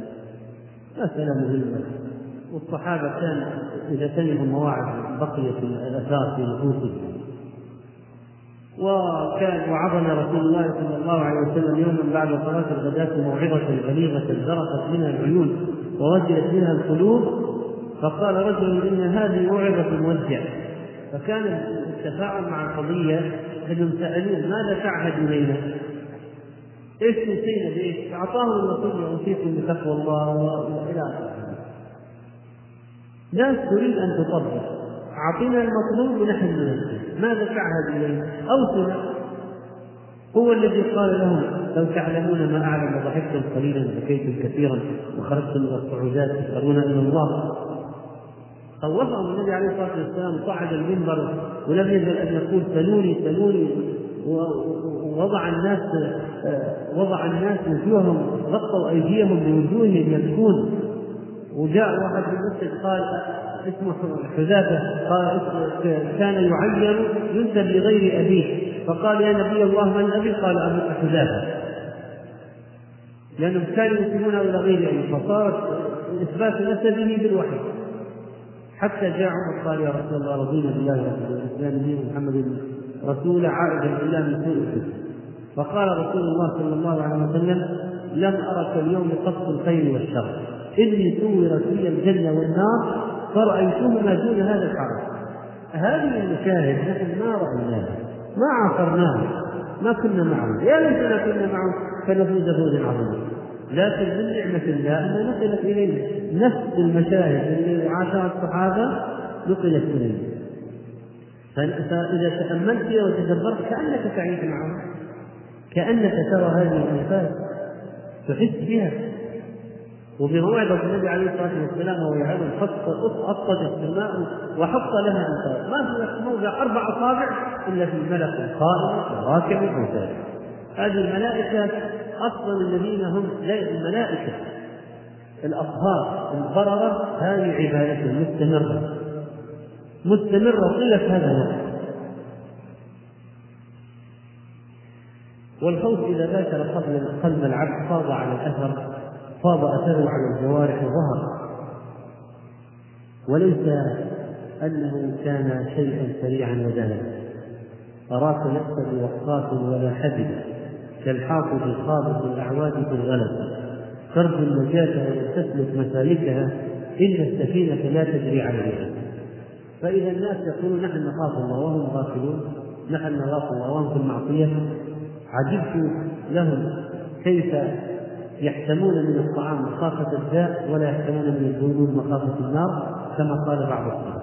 مسألة مهمة. والصحابة كان إذا سمعوا مواعظ بقيت الآثار في نفوسهم وكان وعظنا رسول الله صلى الله عليه وسلم يوما بعد صلاة الغداة موعظة بليغة ذرفت منها العيون ووجلت منها القلوب فقال رجل إن هذه موعظة مودع فكان التفاعل مع القضية أنهم سألوه ماذا تعهد إلينا؟ إيش توصينا بإيش؟ اعطاهم الوصيه اوصيكم بتقوى الله وإلى آخره. ناس تريد أن تطبق. اعطنا المطلوب ونحن ننفذ. ماذا تعهد اليه؟ اوصنا هو الذي قال لهم لو تعلمون ما أعلم لضحكتم قليلا وبكيتم كثيرا وخرجتم من الصعودات تسألون إلى الله. خوفهم النبي عليه الصلاة والسلام صعد المنبر ولم يزل أن يقول سلوني سلوني. ووضع الناس وضع الناس وجوههم غطوا أيديهم بوجوههم يبكون. وجاء واحد في المسجد قال اسمه حذافة قال كان يعين ينسب لغير أبيه. فقال يا نبي الله من أبي؟ قال أبوك حذافة. لأنهم كانوا ينسبونه إلى غير أبيه. فصارت إثبات نسبه بالوحي. حتى جاء عمر قال يا رسول الله رضينا بالله والاسلام محمد رسولا عائدا إلى من سوء فقال رسول الله صلى الله عليه وسلم لم أرك اليوم قصد الخير والشر. إني صورت لي الجنة والنار فرأيتهما دون هذا الحرج. هذه المشاهد نحن ما رأيناها ما عاصرناها ما كنا معه يا ليتنا كنا معه فنفوز فوزا عظيما لكن من نعمة الله أنها نقلت إلينا نفس المشاهد التي عاشها الصحابة نقلت إلينا. فإذا تأملت فيها وتدبرت كأنك تعيش معهم. كأنك ترى هذه الأنفاس تحس بها. وبموعظة النبي عليه الصلاة والسلام وهو يعلم أسقط السماء وحط لها أنفاس ما في موضع أربع أصابع إلا في ملك قائم وراكب وساجد هذه الملائكة أصلا الذين هم الملائكة الأطهار البررة هذه عبادة مستمرة. مستمرة طيلة هذا الوقت. والخوف إذا باشر قلب العبد فاض على الأثر فاض أثره على الجوارح وظهر وليس أنه كان شيئا سريعا ودنا أراك لست بوقاف ولا حدث كالحافظ الخابط الأعواد في الغلب ترجو النجاة وتسلك مسالكها. إن السفينة لا تجري اليمين فإذا الناس يقولون نحن نخاف الله وهم غافلون. نحن نخاف الله وهم في المعصية. عجبت لهم كيف يحتمون من الطعام مخافة الداء ولا يحتمون من الذنوب مخافة النار كما قال بعض السلف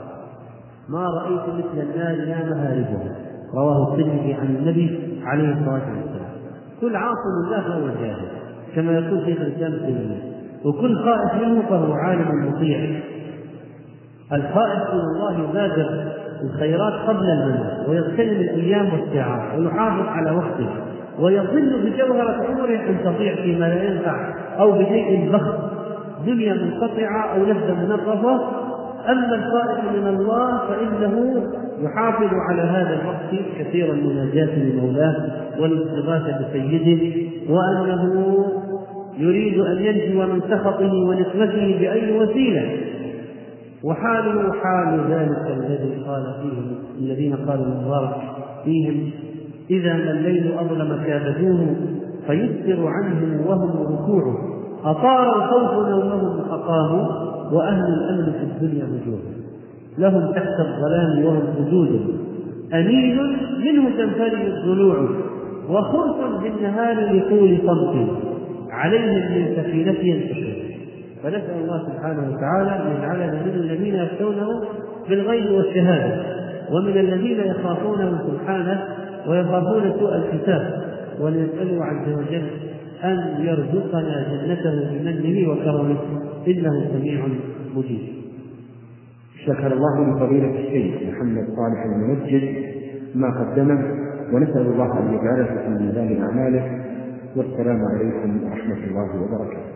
ما رأيت مثل النار لا مهاربها. رواه الترمذي عن النبي عليه الصلاة والسلام. كل عاصم الله فهو جاهل كما يقول شيخ الإسلام ابن وكل خائف منه فهو عالم مطيع. الخائف من الله يبادر الخيرات قبل المنام ويغتنم الأيام والساعات ويحافظ على وقته. ويظن بجوهرة عمره أن تضيع فيما لا ينفع أو بشيء بخس دنيا منقطعة أو لذة منغصة أما الخائف من الله فإنه يحافظ على هذا الوقت كثيرا مناجاة لمولاه والاستغاثة بسيده وأنه يريد أن ينجو من سخطه ونقمته بأي وسيلة. وحاله حال ذلك الذي قال فيه الذين قالوا المبارك فيهم إذا ما الليل أظلم كابدوه فيسر عنهم وهم ركوعه. أطار الخوف نومهم فقاموا وأهل الأمن في الدنيا وجوه. لهم تحت الظلام وهم سجود أنين منه تنفرد الضلوع وخرس بالنهار لطول صمت. عليهم من سفينته ينتشر. فنسأل الله سبحانه وتعالى أن يجعلنا من الذين يخشونه بالغيب والشهادة. ومن الذين يخافونه سبحانه ويخافون سوء الحساب ونسأله عز وجل أن يرزقنا جنته بمنه وكرمه إنه سميع مجيب. شكر الله لفضيلة الشيخ محمد صالح المنجد ما قدمه ونسأل الله أن يجعله في ميزان أعماله والسلام عليكم ورحمة الله وبركاته.